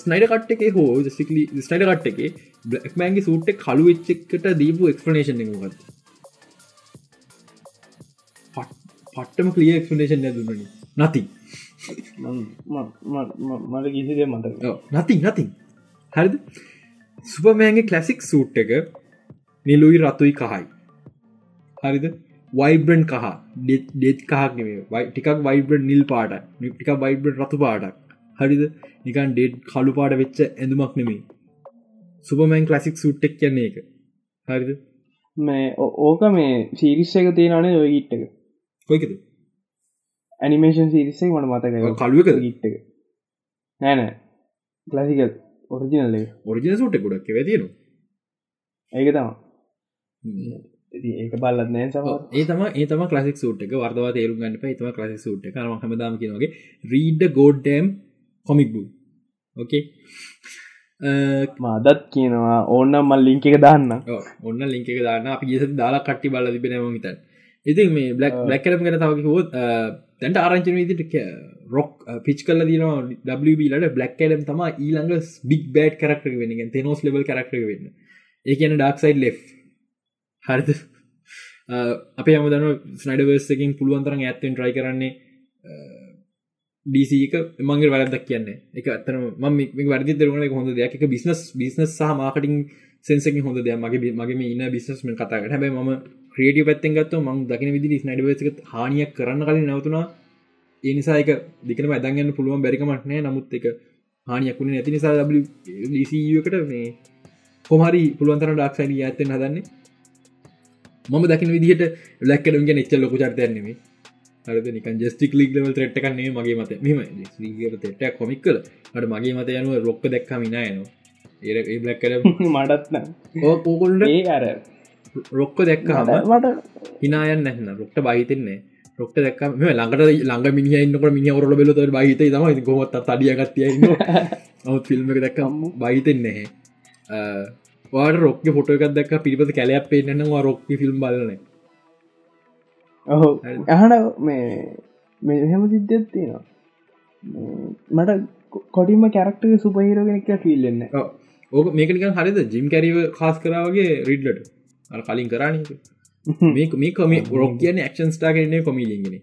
ස්නයිඩ කට් එක හෝ සිකලි ස්නයිඩ කට් එක බ්ලක්මෑන්ගේ සූට් කළු වෙච්චෙක්කට දීපු එක්ස්පනේෂන් එකගත් පට්ටම කලිය එක්ස්පනේෂන් දුන්නන නති මට කිසිදේ මට නති නති හරිද? සුපමෑන්ගේ කලසික් සූට් එක නිලුයි රතුයි කහයි. හරිද? වයිබ්‍රන් කහ. ඩෙත් කහක් නෙේ ටිකක් වයිබ්‍රන් නිල් පාට ටික වයිබ්‍රන් රතු පාටක්. හරිද? නිකන් ඩෙඩ් කළු පාට වෙච්ච ඇඳුමක් නෙමේ සුපමෑන් කලසික් සුට්ටෙක් කියන්නේ එක හරිද? මේ ඕක මේ සිරිස්ස එක තියෙනනේ ඔය ගිට්ටක කොයිකද ඇනිමේෂන් සිරිස්සේ මට මතක කළුවක? ගිට්ටක නෑනෑ කලසික ඔරිජිනල්ල ඔරිජින සුට්ට ගොඩක් වැතියෙනවා ඒක තම ඒක බල්ලත් නෑ ඒ තම ඒ තම ලසික් සුට් එක. වර්දවා තේරු ගන්න පයිතම ලසික් සුට් එක. කරම හමදාම කියනගේ රීඩ ගෝඩ්ඩම් කොමික් බු ඕකේ මාදත් කියනවා ඕන්නම් මල් ලිංක එක දාන්න ඔන්න ලිංක එක දාන්න. අපි ගෙස දාලා කට්ටි බල තිබෙනම හිතන් ඉතින් මේ බ්ලක් බ්ලක් කරම ගැන තවක හොත් තැන්ට ආරංචන විදිට රොක් පිච් කල දින WBලට බ්ලක් කඩම් තම ඊළඟ බික් බෑඩ් කරක්ටර වෙන තෙනෝස් ලෙබල් කරක්ටර වෙන්න. ඒ කියන ඩක්සයිඩ් ලේ හරිද? අපේ අමදන ස්නයිඩවර්සකින් පුළුවන්තරන් ඇත්තෙන් ට්‍රයි කරන්නේ ඩීසික මගේ වැරදක් කියන්න. එක අතන ම වැරදි දරුවන හොඳ දෙයක්. එක බිස්නස් බිස්නස් සහ මාකටින් සෙන්සක හොඳ දෙයක්. මගේ මගේ ඉන්න බිස්නස්ම කතාට හැබයි ම ක්‍රේටිය පැත්තෙන් ගත්ත මං දකින විදි ස්නයිඩවර්සක හානියක් කරන්න කලින් නවතුනා ඒ නිසාක දිකන ඇදගන්න පුළුවන් බැරිකමටනෑ නමුත් එක හානියක්ුණ නැති නිසා ඩීසිකට මේ කොමරි පුළුවන්තර ඩක්ෂයින ඇත්තෙන් හදන්නේ. මම දකින විදිහට ලැක්කඩුන්ගේ එච්ච ලොකු චර්තයන්නෙමේ හරද නිකන් ජස්ටික් ලික් ලවල් ට්‍රට් කන්නේ මගේ මත මෙම ට කොමික් කල අට මගේ මත යනුව රොක්ක දැක්කම නයනවා ඒ බ්ලක්කර මටත්න ඕකොල්ට අර රොක්ක දැක්ක හම මට හිනායන් නැන්න රොක්ට බහිතෙන්නේ රොක්ට දැක් මේ ළඟට ළඟ මිනි ඉන්නකට මිනි ඔරල බෙලත බහිත තම ගොමත් තඩියගත්තිය නවත් ෆිල්ම් එක දැක්කම් බහිතෙන්නේ වාට රොක්ක ෆොට එකක් දක් පිරිපත කැලයක් පේනවා රොක්කි ෆිල්ම් බලන ඔහු අහන මේ මෙහෙම සිද්ධත් තියෙනවා. මට කොටිම කැරක්ට සුපහිරෝගෙනක ෆිල්ලන්න ඕක මේකනික හරිද? ජිම් කැරීව කාස් කරාවගේ රිඩ්ලට අ කලින් කරන්න මේක මේ කොම රොක් කියන ක්ෂන් ස්ටා කරන්නේ කොමිලිගෙන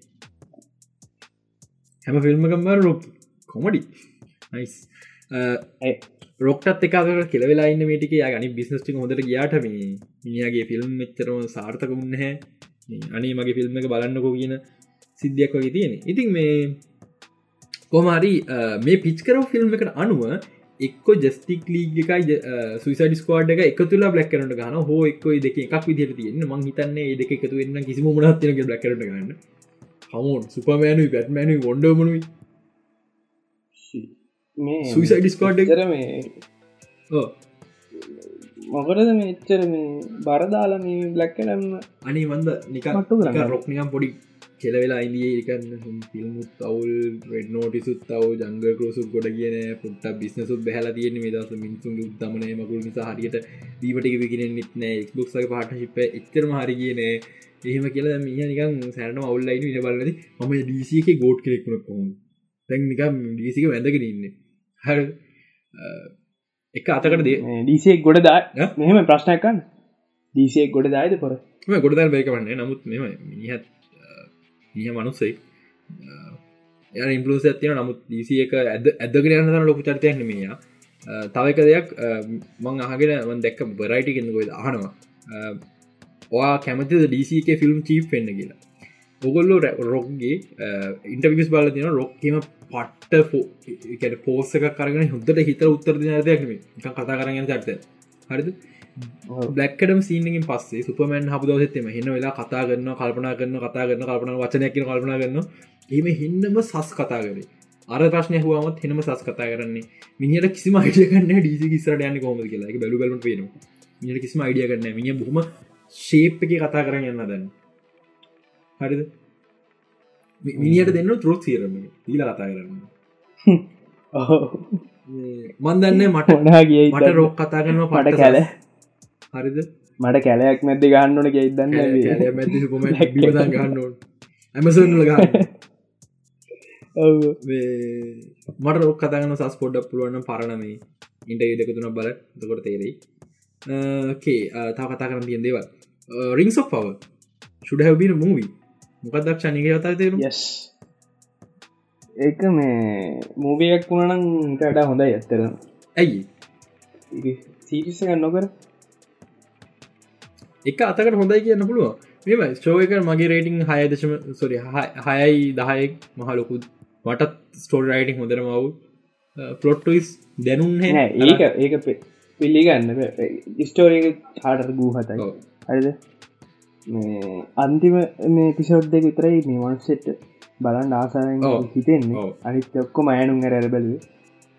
හැම ෆිල්ම්කම්ම රොක් කොමඩි නයිස් රොක්ටත් එකක කෙලවෙලා ඉන්න මේටික ගනි බිස්නස්ටි හොදට ගයාට මේ මිනිියගේ ෆිල්ම් මෙච්චරම සාර්ථක වුන්න හැ අනේ මගේ ෆිල්ම් එක බලන්නකෝ කියන සිද්ධියක් වගේ තියෙන ඉතින් මේ කොමරි මේ පිච්කරව ෆිල්ම් එකට අනුව එක්ක ජස්ටික් ලීග එකයි සුයිසඩිස්කෝඩ් එක එක තුලා බ්ලක් කරට ගන හෝ එක්කොයි දෙක එකක් විදිහට තියෙන මං හිතන්නේ දෙක එකතු වෙන්න කිසි මුණත්තිනක බ්ලක් කරට ගන්න. හමෝන් සුපමෑනු පැත්මෑනු ගොඩ්ඩමනුයි මේ සුයිසයිඩිස්කෝඩ් කර මේ මොකටද මෙච්චර මේ බරදාලා මේ බ්ලක්කලන්න අනි වන්ද නික මට්ටු කරන්න. රොක්නිකම් පොඩි කෙලවෙලා ඉදිය එකන්න ෆිල්මුත් අවුල් වෙඩ නෝටිසුත් අව ජංග කලෝසුත් ගොඩ කියන පුට බිස්නසුත් බැහලා තියෙන දස මිනිසුන්ගේ උත්තමනය මකුල් නිසා හරියට දීමටික විකිනෙන් නිත්නෑ එක්බොක්සක පාට ශිප එච්චරම හරි කියන එහෙම කියලා මිය නිකන් සැරන අවුල්ලයින ඉන බලද මම ඩීසික ගෝඩ් කෙනෙක්ුණ කොහොම තැන් නිකම් ඩීසික වැඳගෙන ඉන්න. හර. එක අතකට දේ ඩීසියෙක් ගොඩ දා? මෙහෙම ප්‍රශ්නයකන්න දීසියෙක් ගොඩ දායිද පොර? මේ ගොඩදල් බේක වන්නේ නමුත් මෙම මිනිහත් මිය මනුස්සේ ය ඉම්පලස ඇතින නමුත් දීසි එක ඇද ඇදගෙන යන තන ලොකු චරිතයන්න මිය තවක දෙයක් මං අහගෙන වන් දැක්ක බරයිටි කෙන්ගොද අහනවා. ඔයා කැමති ඩීසි එක ෆිල්ම් චීප් වෙන්න කියලා? ඔගොල්ලෝ රොක්ගේ ඉන්ටවිස් බල තින රොක්කීම පට්ට පෝසක කරගෙන හොදට හිත උත්තර දිනදයක්ම එක කතා කරගෙන චර්තය හරිද? බ්ලක්කඩම් සීනකින් පස්සේ සුපමන් හබ දවසෙත්තම හෙන්න වෙලා කතා කරන්න කල්පනා කරන්න කතා කරන්න කල්පන වචනයකින කල්පනා කරන්න එම හින්නම සස් කතා කරේ. අර ප්‍රශ්නය හුවමත් හෙනම සස් කතා කරන්නේ. මිනිට කිසිම අයිඩියකන්න ඩීසි කිසරට යන්න කොම කියලා. බැලු බලු පේන මිට කිසිම අයිඩිය කරන්න මිනි බොහම ශේප් එක කතා කරන්න යන්න දන්න හරිද? මිනිට දෙන්න ත්‍රෝත් සීරම ඊල කතා කරන්න. මන්දන්න මට මට රොක් කතා කරනවා පට කැල හරිද? මට කැලයක් මැද්ද ගන්නන සුපම ගන්න ඇමසල මට රොක් කතගන්න සස් පොඩ්ඩක් පුළුවන්න පරණමේ ඉන්ට දෙකතුන බල දකොට තේරෙයි. කේ තා කතා කරන තියෙන් දේවල්. රිං සොක් පව ශුඩ හැබින මූවී මොකදක් ෂණක කතා තේරු ඒක මේ මූවියක් වුණනම් ටඩා හොඳයි ඇත්තර ඇයි? සීටිස ගන්න නොකර එක අතකට හොඳයි කියන්න පුළුව මෙම ශෝක මගේ රේටිං හය දශම සොරි හයයි දහයෙක් මහලොකු මටත් ස්ටෝල් රයිටිං හොඳර මව් පලොට්ටස් දැනුන් ඒක ඒක පිල්ලිගන්න ස්ටෝරක චාටර් ගූ හතයි. හරිද? අන්තිම මේ පිසෝඩ් දෙක විතරයි මේ වන්සෙට් බලන් ආසායෙන් හිතෙන්නේ. අනිත් ඔක්කොම අයනුම් ඇරබැල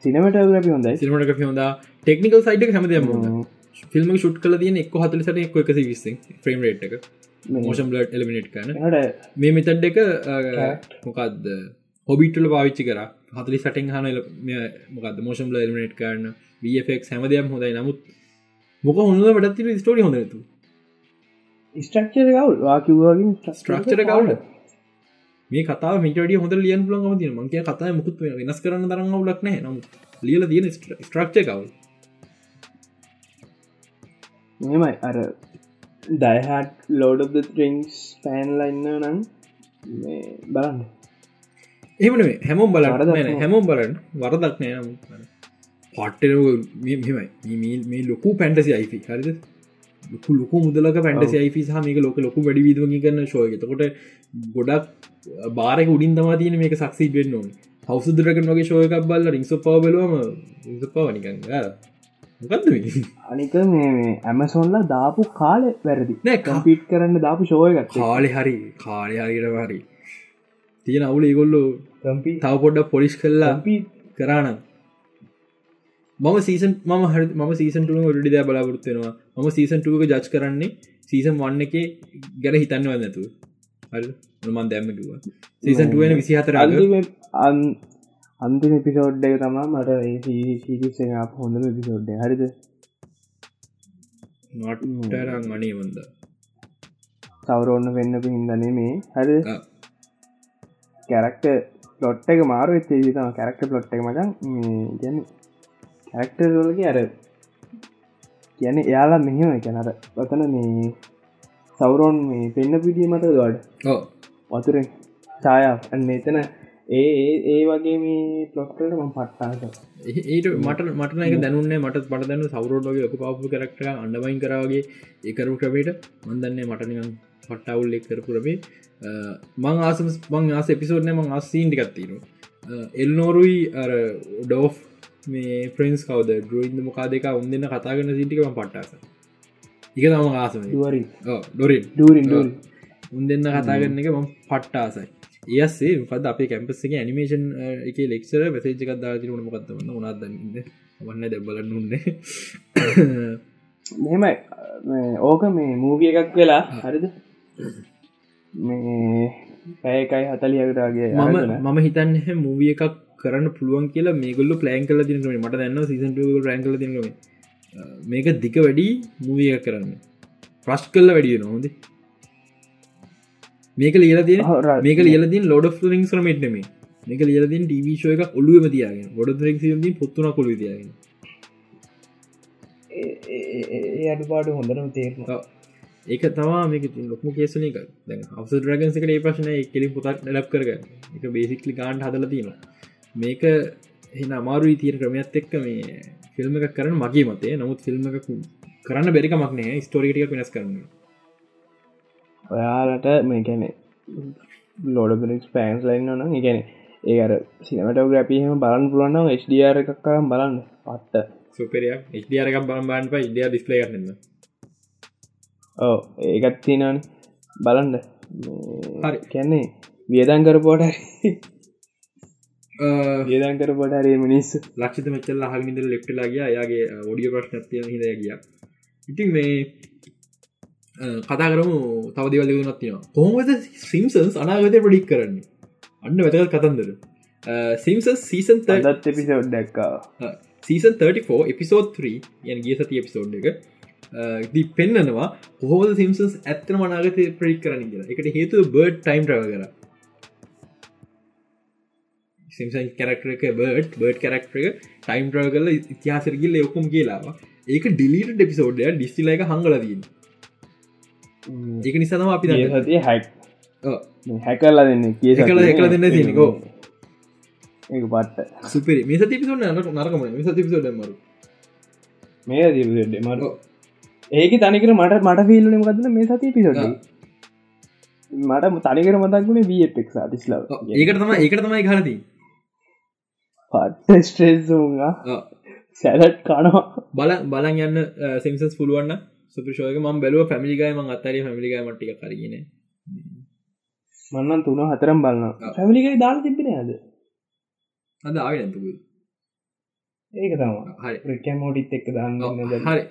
සිනමට ග්‍රපි හොඳයි. සිනමට හොඳ. ටෙක්නිකල් සයිඩ් හැමදම ෆිල්ම ෂුට් කල තියන එක් හතලසට එක් එක විස්සි ෆ්‍රම් රේට් එක. මෝෂම් ලට් එලිමිනට් කන මේ මෙතඩ් එක මොකක්ද හොබිටල පාවිච්චි කර. හතලි සටෙන් හන මොකද මෝෂම් එලිමිනට් කරන වෆක් හැමදයම් හොඳයි. නමුත් මොක හොඳ වැඩත්තින ස්ටෝරි හොඳතු ස්ට්‍රක්චර ගවල් වාකිවගින් ස්ට්‍රක්චර ගවල මේ කතා මිටඩිය හොඳ ලියන් තින මගේ කතා මුකුත් වෙනස් කරන්න තරන්න වලක් නෑ නම් ලියල තියෙන ස්ට්‍රක්ච ගවල් මෙමයි අර ඩයිහට ලෝඩ ත්‍රිංස් පෑන්ලයින්න නම් බලන්න. එමන හැමෝම් බල හැමෝම් බලන්න. වරදක් නෑ. පට්ටනමයි මේ ලොකු පැන්ටසි අයිපි හරිද? ලොකු ලොකු මුදලක පැන්ටසි අයිපි සහ මේක ලොක ලොකු වැඩි විදුවගි කරන්න ශෝයතකොට ගොඩක් බාරක උඩින් තමා තියන මේක සක්සි වෙන්න ඕන. හවසුදුරක නොගේ ශෝයකක් බල්ල රිංස පව බලවම පවනිකං මොකක්ද අනික මේ ඇමසොල්ල දාපු කාලෙ වැරදි. නෑ කම්පිට් කරන්න දාපු ශෝයක කාලෙ හරි කාලය හරිට හරි. තියෙන අවුල ඒගොල්ලු තව පොඩ්ඩ පොලිස් කල්ලා කරානම් මම සීසන් ම හ ම සීසන්ටුව ඩි දෑ බලාපොරත්වෙනවා ම සීසන්ටුවක ජච් කරන්නේ සීසන් වන්න එක ගැන හිතන්න වන්නතු හරි මන් දැම්මටුව සීසන්ටුවෙන විසි හතර අන්තිම පිසෝඩ්ඩ තමා මට ඒසිසිසිස හොඳම පිසෝඩ්ඩ හරිද? මටරං අනේ වන්ද. සවරෝන්න වෙන්න පිහින්දනේ මේ හරි කැරක්ට ලොට් එක මාරු එත්තේ තම කැරක්ට පලොට් එක මචන් ගැන කැරක්ටර්ලගේ අර කියන එයාලා මෙහෙම කැනර ඔතන මේ සවරෝන් මේ පෙන්න්න පිටිය මත දොඩ වතුරෙන් ඡායා අන්න එතන ඒ ඒ වගේ මේ පලොක්ට ම පට්ටාස ඒට මට මටන එක දැනුන්නේ මට පට දන්න සවරෝඩ්ගේ ලොක පාපු කරක්ට අන්ඩමයින් කරාගේ ඒකරු ක්‍රමේට මන්දන්නේ මටනිකම් පට්ටවුල් එක් කරපු රබේ මං ආසම මං ආස එපිසෝඩ්න මං ආසීන්ටි ගත්තින එල්නෝරුයි අර ඩෝෆ් මේ ප්‍රන්ස් කවද? ඩරුයින්ද මොකා දෙක උන්දන්න කතාගන්න සිටිකම පට්ටස එක තම ආසම. ඩොරින් ඩරින් උන් දෙන්න කතාගන්න එක ම පට්ටාසයි ඒසේ පද අපේ කැම්පස්සක ඇනිමේෂන් එක ලෙක්ෂර පැසේජකක් දාතිරුණ මොකක්තවන්න උනාදන්න වන්න දැබලන්න උන්නේ. මෙමයි ඕක මේ මූවිය එකක් වෙලා හරිද? මේ පැයකයි හතලියකටගේ මම මම හිතන්න මූවිය එකක් කරන්න පුළුවන් කියලා මේගොල්ල ප්ලෑන් කල දින මට දන්න සිසන් රැන් කල දිනම මේක දික වැඩි මූවිය කරන්න. ප්‍රශ් කල්ල වැඩිය නොහොද මේක ලියලතිය මේක ලියලදින් ලොඩ රිං ්‍රමට්නම මේක ලියලදින් ඩීවිශෝ එක ඔලුවම තියාගෙන. ගොඩ රික් දී පොත්තුන කොළු තියාගෙන. ඒ අඩුපාඩු හොඳරම තේරන ඒක තවා මේක ලොක්ම කේසන එක අවස රගන්සක ඒ ප්‍රශ්නය කෙලින් පොතක් ලබ් කරග එක බේසික්ලි ගාන්ඩ හදල තිනවා මේක එන අමාරු තීර ක්‍රමයත් එක්ක මේ ෆිල්ම් එකක් කරන මගේ මතේ නමුත් ෆිල්ම් එක කරන්න බැරිකමක් නෑ ස්ටෝරිටික වෙනස් කරන්න ඔයාලට මේ ගැන ලෝඩ පිලික්ස් පෑන්ස් ලයින්න නම් ඉගැන ඒ අර සිනමට ග්‍රපිහම බලන් පුලන්න ස්ඩර් එකක් කරම් බලන්න. පට්ට සුපරයක් ස්ඩර් එකක් බලන් බාන්ප ඉඩිය ඩිස්ලේ කරන්න ඕ ඒකත් තිනන් බලන්ඩ හරි. කැන්නේ වියදන් කරපෝට ඒදන්කර පොඩරේ මිනිස් ලක්ෂත මෙචල් හගනිද ලෙක්ටලාගේ අයාගේ ඔඩිය ප්‍රශ්නත්තිය හිද ගිය. ඉතින් මේ කතා කරමු. තවදවල නත්තිනවා කොහොමද සිම්සන්ස් අනාගත පඩික් කරන්නේ? අන්න වැතකල් කතන්දර. සිම්සස් සීසන් දත් එපිසෝඩ් දැක්කා. සීසන් 34 එපිසෝඩ් 3 යන් ගිය සති එපිසෝඩ් එක. දී පෙන්න්නනවා හෝද සිම්සන්ස් ඇත්තන මනාගත ප්‍රික් කරන්න කියලා. එකට හේතුව බර්ඩ් ටයිම් රව කර. සිම්සන් කැරක්ටර එක බර්ඩ් බර්ඩ් කැරක්ටර එක ටයිම් ්‍රව කල ඉතිහාසරගිල්ල ඔකුම් කියලාවා ඒක ඩිලිට ඩෙපිසෝඩ්ය ඩිස්ටිල එක හංගලදන්න ඒක නිසාම අපි සතිය හැක් හැකල්ලා දෙන්න කිය කල එකල දෙන්න තියනකෝ ඒ පට්ට සුපරි. මේ සති පිසුන්න නට නරකම මේ සති පිසෝඩ මරු. මේ දිට මර. ඒක තනිකර මට මට පිල්ලන ගදන මේ සති පිසෝඩ මට තනිකර මතක්ුණේ වීපෙක් තිස්ලා ඒකට තම ඒකට තමයි හරදී පට්ට ස්ට්‍රේසුන්ගා සැලට් කනවා. බල බලන් යන්න සිම්සස් පුළුවන්න සුපිෂෝක ම බැලුව පැමිලිගයි ම අතරේ පැමිලිගයි මටික කරගෙන මන්නන් තුන හතරම් බලන්න පැමිලිකයි දාල් තිබෙන ඇද අද? ආව නැතුව ඒක තම හරි. මෝඩිත් එක්ක දන්න හරි.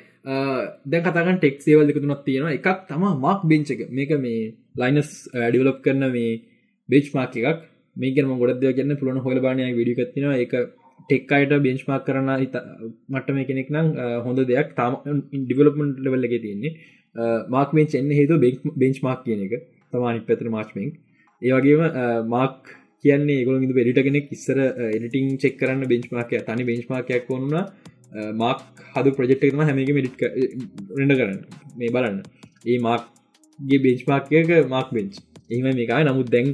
දැ කතගන් ටෙක් සේවල් දෙකතුනක් තියෙනවා. එකක් තම මක් බෙන්චක මේක මේ ලයිනස් ඩිවලප් කරන මේ බේච් මාක් එකක් මේකම ගොඩද කියන්න පුළන හොල බානය විඩිකත්තින එක ටෙක් අයට බෙන්ච්මාක් කරන මට මේ කෙනෙක් නම් හොඳ දෙයක්. තාම ඩිවලපමට ලෙවල්ල එක තියෙන්නේ. මාක් මෙන් එන්න හේතු බෙන්ච් මාක් කියන එක. තමානි පැතර මාච්මෙන් ඒවගේම මාක් කියන්නේ ගොල ඉද පෙඩිට කෙනෙක් ඉස්සර එඩිටිං චෙක් කරන්න බෙන්ච්මාක තනි බෙන්ච්මාකයක් වුණා. මාක් හද ප්‍රජෙක්්ම හැමක මඩිට් රඩ කරන්න. මේ බලන්න. ඒ මාක්ගේ බෙන්ච්මාකයක මාක් බෙන්ච් එහම මේකයි නමුත් දැන්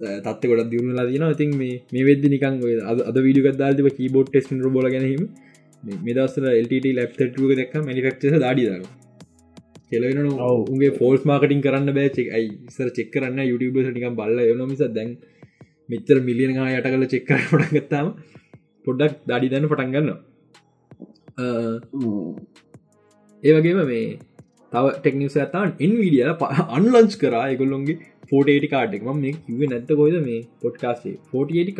තත්ත ගොඩ දියුණුලා තින ඉතින් මේ වෙද නිකන් අද විඩියගත්දාල්තිව කීබෝඩ් ටෙස් බොල ගැනීම මේ දස්සර Lට ලැප්ටුව දක් මනිෆක්ච දාඩිදාර කෙලවෙන උගේ ෆෝල්ස් මාර්කටින් කරන්න බෑ චෙක් අයි සර චෙක් කරන්න YouTube නිකම් බල්ල යනමිස දැන් මෙච්චර මිලියන යට කල චෙක්කර පටගත්තාම පොඩ්ඩක් දඩි දැන්න පටන් ගන්න ඒ වගේම මේ තව ටෙක්නිස ඇතාන් ඉන්විඩිය අන්ලංච් කරා. එකොල්ලොන්ගේ ෆෝටේටි කාඩ් එක. මේ කිව නැත්ත කොයිද මේ පොට්කාස්ේ ෆෝටට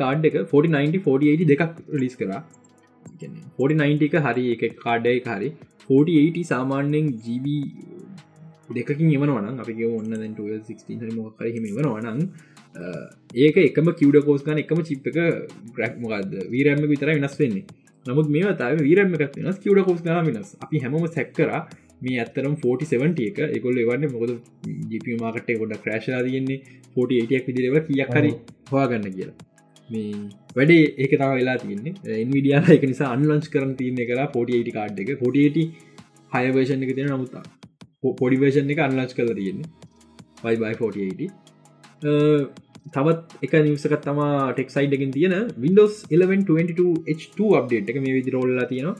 කාඩ් එක 49 48 දෙකක් ලිස් කරා. 49 එක හරි එක කාඩ්ඩය හරි 48 සාමාන්‍යෙන් ජීබ දෙකින් එවනවන අපි ඔන්න දැන් 16 මොකර හිම වනවනන් ඒක එකම කිවඩ කෝස් ගන එකම චිප් එක ග්‍රක් මොකක්ද වීරම්ම විතර වෙනස් වෙන්නේ. නමුත් මේ තාව වීරම්ම එකක් වෙනස් කිවඩ කෝස් ගන වෙනස්. අපි හැම සැක්කර මේ ඇත්තරම් 47 එක. එකොල් එවන්න මොකද ජිප මාකට ගොඩ ක්‍රේශලා තියෙන්නේ. 48ක් විදිරව කියක් හරි හවාගන්න කියලා. මේ වැඩේ ඒක තම වෙලා තියන්නේ. ඉන්විඩියාල එක නිසා අන්ලංච් කරන තියන්නේ කලා 48 කාඩ් එක. 48 හයවේෂන් එක තියෙන නමුත්තා පොඩිවේෂන් එක අන්ලච් කල තියෙන්නේ. බයිබයි 48 තවත් එක නිවසකත් තම ටෙක්සයිඩකින් තියෙන Windows 1122H2 අප්ඩේට් එක මේ විදි රෝල්ලා තියෙනවා.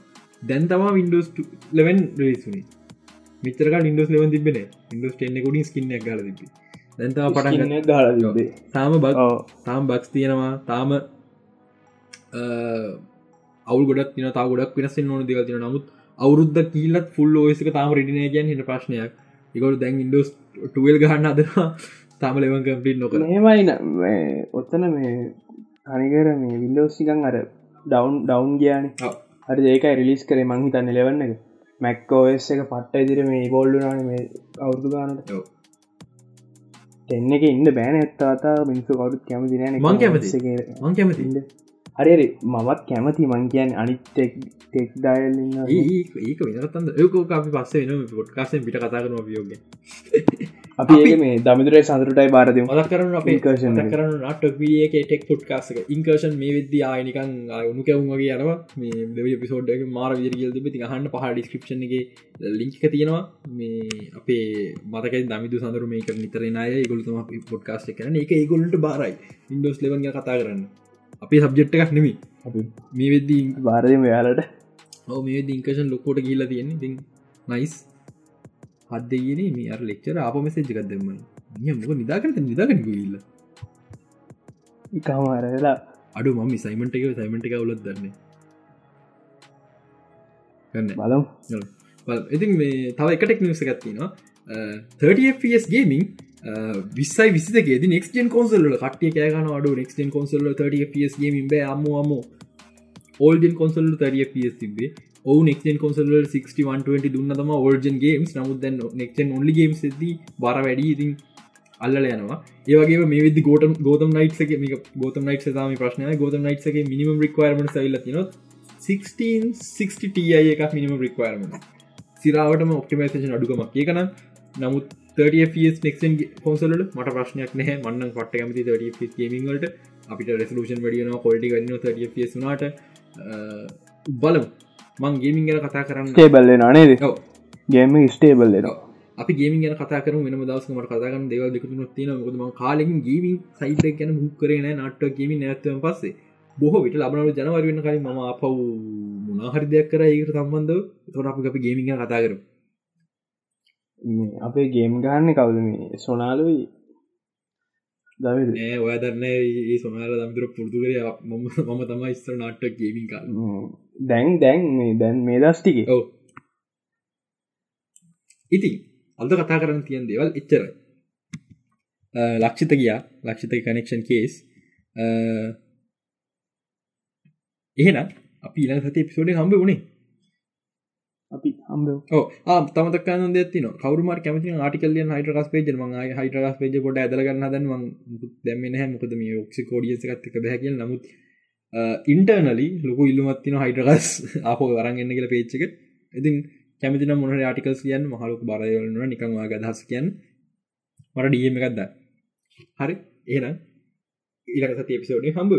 දැන් තම Windows 11 රිසුනේ මිතරක ඉන්ඩස් ලවන් තිබෙන ඉන්ඩස් ටෙන්නෙ කොඩින් ස්කින්න ගල තිබ දැන්තාව පටගන්න ගල තාම බක් තාම් බක්ස් තියෙනවා. තාම අවු ගොඩක් තින තා ගොඩක් වෙනස්සෙන් ඕන දෙව තින නමුත් අවුරුද්ධ කීලත් ෆුල් ඕයසික තාම රඩිනය ගැන් හිට ප්‍රශ්නයක්. එකකට දැන් ඉන්ඩස් ටුවල් ගහන්න අදවා තාම ලෙවන් කම්පිට නොක හෙමයින ඔත්තන මේ අනිකර මේ විල්ලෝසිකන් අර ඩවන්් ඩවන්් ගයාන. හරි ඒකයි රිලිස් කරේ මංහිතන්න ලෙවන්න එක මැක්කෝස් එක පට්ට ඉදිර මේ බොල්ඩුනාන මේ අවුරදු ගානට. එන්න එක ඉන්න බෑන. ඇත්තාතා මිනිසු කවුත් කැමති නෑන මං කැමති මං කැමතින්න හරි මමත් කැමති මං කියන් අනිත් ටෙක් ඩයිල්න්න ඒක විනතන්ද ඒකෝ අපි පස්සේ වෙන පොට්කාසෙන් පිට කතා කරන වියෝග අපි මේ දමිදුරේ සඳරටයි බාරද මදක් කරන අප කර්ශන කරන නට වියක ටෙක් පුට්කාසක ඉන්කර්ෂන් මේ වෙද්දි ආයනිකන් උුණු කැවුන්ගේ යනවා. මේ දෙව පිසෝඩ් මාර විදිරගල් තිබ හන්න පහ ඩිස්ක්‍රපෂන් එක ලිංක තියෙනවා. මේ අපේ මතක දමිදු සඳර මේක නිතරනය ගොලුතම පොඩ්කාස්ට කරන එක ඒගොලට බාරයි. ඉන්ඩෝස් ලෙවන්ග කතා කරන්න අපේ සබ්ජෙට් එකක් නෙමි මේ වෙද්දී බාරය මෙයාලට ඔව මේ දිංකෂන් ලොකෝට කියලා තියෙන්නේ. ති නයිස් හදගෙන මේ අර ලෙක්චර අප මෙසේජ් එකක් දෙම මොක නිදාකරත නිදාගනික ඉල්ල ඉකාමාරලා අඩු මම සයිමට එක සයිමට එක උලත් දන්න. බලම්. ඉතින් මේ තව එකටෙක් නිවස ගත්තිනවා 30ps ගේමින් විස්සයි විසිගේ නෙක්ෙන් කොන්සල්ල කටිය කෑගන අඩු නෙක්ෙන් කොන්සල්ල 30ps ගේමින් බෑ අම්ම අම ඕල්ඩන් කොන්සල්ල 30ps තිබේ ඔව නෙක්ෙන් කොන්සල් 6120 දුන්න තම ඕර්ජන් ගේම්ස් නමුත් දැන් නෙක්ෙන් ඔල්ලි ගේම්ස් ද බර වැඩි. ඉතින් අල්ල යනවා. ඒවගේ මේ විදි ගෝටම් ගෝතම් නයිට්ක මේ ගෝතම් නයිට සම ප්‍රශ්නය ගෝතම් නයිට්ගේ මිනිම රික්වර්මට සල්ල තින 1660 ti එකක් මිනිම රික්වර්ම සිරාවටම ඔප්ටිමේෂන් අඩුකමක්. ඒකන නමුත් 30ස් නෙක්න් පොසලට මට ප්‍රශ්නයක් නෑ මන්න පට කැමති 30 ගේමින්වලට අපිට රෙසලූෂන් වඩියන කොල්ටි ගන්න 30 වනාට බලමු. මං ගේමින් ගැන කතා කරන්න ස්ටේබල්ල නනේද ගේම ස්ටේබල්ල අපි ගේමින් ගැන කතා කර වෙන දවස්මට කතාගන්න දෙව දෙකුතුන තින මොකදම කාලෙකින් ගේමින් සයිත ගැන මුක් කරන නට්ට ගේමින් නැත්වම පස්සේ. බොහෝ විට ලබනු ජනවර වෙන කලින් ම අපව් මොනාහරි දෙයක් කර. ඒකට සම්බන්ධ තොර අපි අපි ගේමින් කතා කරු අපේ ගේම් ගන්න කවුද මේ? සොනාලුයි? දේ ඔය දන්න ඒ සොනාල දම්තුර පුරදු කර මම මම තම ස්තර නාට්ට ගේමින් කාල දැන් දැන් දැන් මේ දස්ටික ඔව. ඉතින් අල්ද කතා කරන්න තියන් දෙවල් එච්චර ලක්ෂිත ගියා. ලක්ෂිත කනෙක්ෂන් කේස් එහෙනම් අපි ඉලා සති පිසෝඩ හම්බ වුණේ අපි හම්බ තමතකන දෙතින කවරුම කැමති ආටිකල්ලිය හයිටරස් පේජ ම හයිටරස් පේජ කොට ඇදලගන්න දන්න දැම්මෙන මොකද මේ ඔක්සි කෝඩියසකත්ක බැහැකිල් නමුත් ඉන්ටර්නලි ලොකු ඉල්ලුමත්තින හයිටරස් ආපෝ වරන්ගන්න කියල පේච්චක ඉතින් කැමතින මොන ආටිකස් කියන්න මහලුක බරයවලන නිකංවා ගදහස් කියන්න. මට ඩියම එකක්ද හරි. ඒනම් ඊලක සති එපිසෝඩි හම්බු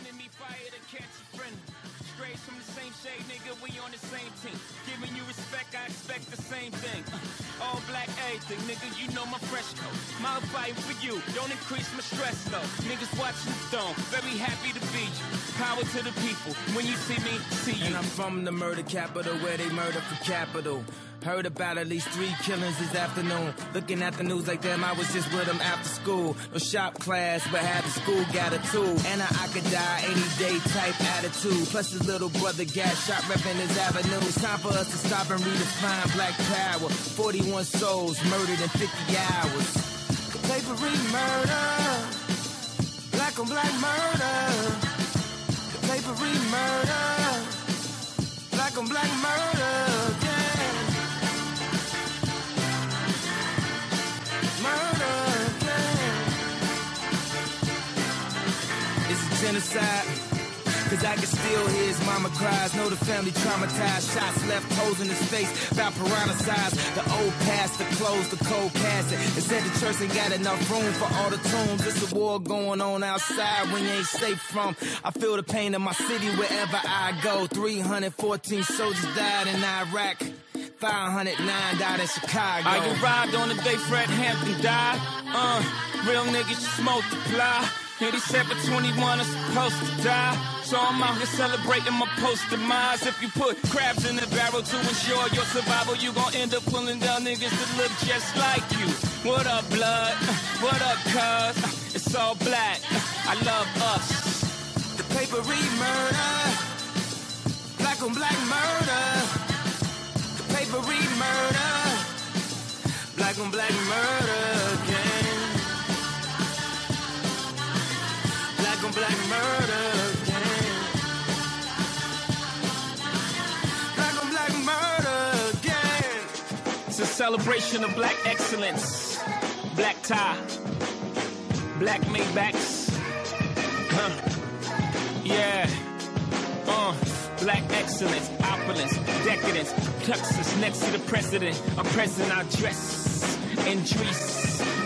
enemy fire to catch a friend. Straight from the same shade, nigga, we on the same team. Giving you respect, I expect the same thing. All black, everything, nigga, you know my fresh coat. My fight for you, don't increase my stress though. Niggas watching stone, very happy to be you. Power to the people, when you see me, see you. And I'm from the murder capital where they murder for capital. Heard about at least three killings this afternoon. Looking at the news like them, I was just with them after school. No shop class, but had the school got a tool. And I, could die any day type attitude. Plus his little brother got shot repping his avenue. It's time for us to stop and redefine black power. 41 souls murdered in 50 hours. Papery murder. Black on black murder. Papery murder black on black murder genocide. Cause I can still hear his mama cries. Know the family traumatized. Shots left holes in his face. About piranha. The old pastor closed the cold casket. And said the church ain't got enough room for all the tombs. It's a war going on outside when you ain't safe from. I feel the pain in my city wherever I go. 314 soldiers died in Iraq. 509 died in Chicago. I arrived on the day Fred Hampton died. Uh, real niggas just multiply. 87 21 is supposed to die. So I'm out here celebrating my post demise. If you put crabs in the barrel to ensure your survival, you gon' end up pulling down niggas that look just like you. What up, blood? What up, cuz? It's all black. I love us. The papery murder. Black on black murder. The papery murder. Black on black murder black murder again. Black on black murder again. It's a celebration of black excellence. Black tie, black Maybachs. Huh. Yeah. Uh. Black excellence, opulence, decadence, plexus next to the president. A president I dress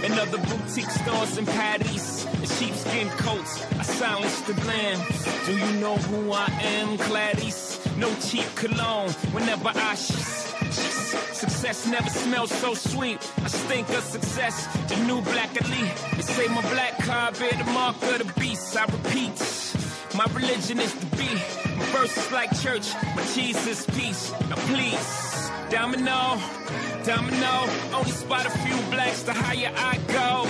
and other boutique stores in Paris sheepskin coats. I silence the glam. Do you know who I am, Gladys? No cheap cologne whenever I Success never smells so sweet. I stink of success. The new black elite. They say my black car bear the mark of the beast. I repeat. My religion is the beat. My verse is like church. My cheese is peace. Now please, domino, domino. Only spot a few blacks the higher I go.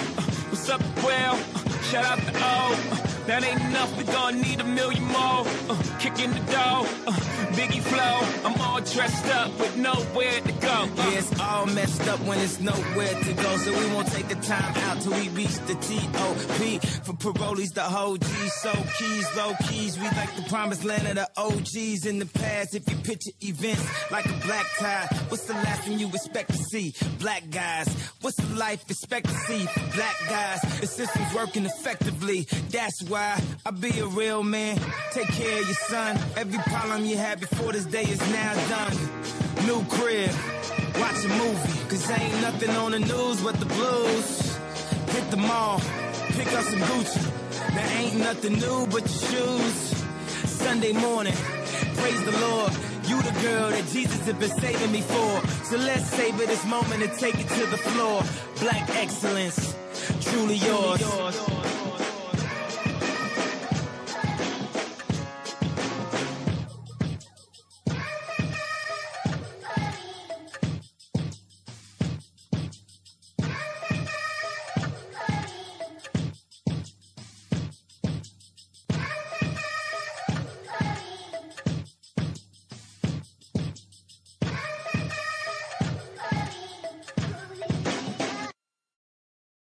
what's up, well? Shout out to O. Oh. That ain't enough, we gon' need a million more. Uh, kicking the door, uh, Biggie flow. I'm all dressed up with nowhere to go. Uh. Yeah, it's all messed up when it's nowhere to go. So we won't take the time out till we reach the T.O.P. For parolees, the whole G. So keys, low keys. We like the promised land of the OGs in the past. If you picture events like a black tie, what's the last thing you expect to see? Black guys. What's the life expectancy for black guys? The system's working effectively. That's why why I be a real man. Take care of your son. Every problem you had before this day is now done. New crib, watch a movie. Cause ain't nothing on the news but the blues. Hit the mall, pick up some Gucci. There ain't nothing new but your shoes. Sunday morning, praise the Lord. You the girl that Jesus has been saving me for. So let's savor this moment and take it to the floor. Black excellence, truly yours. Truly yours.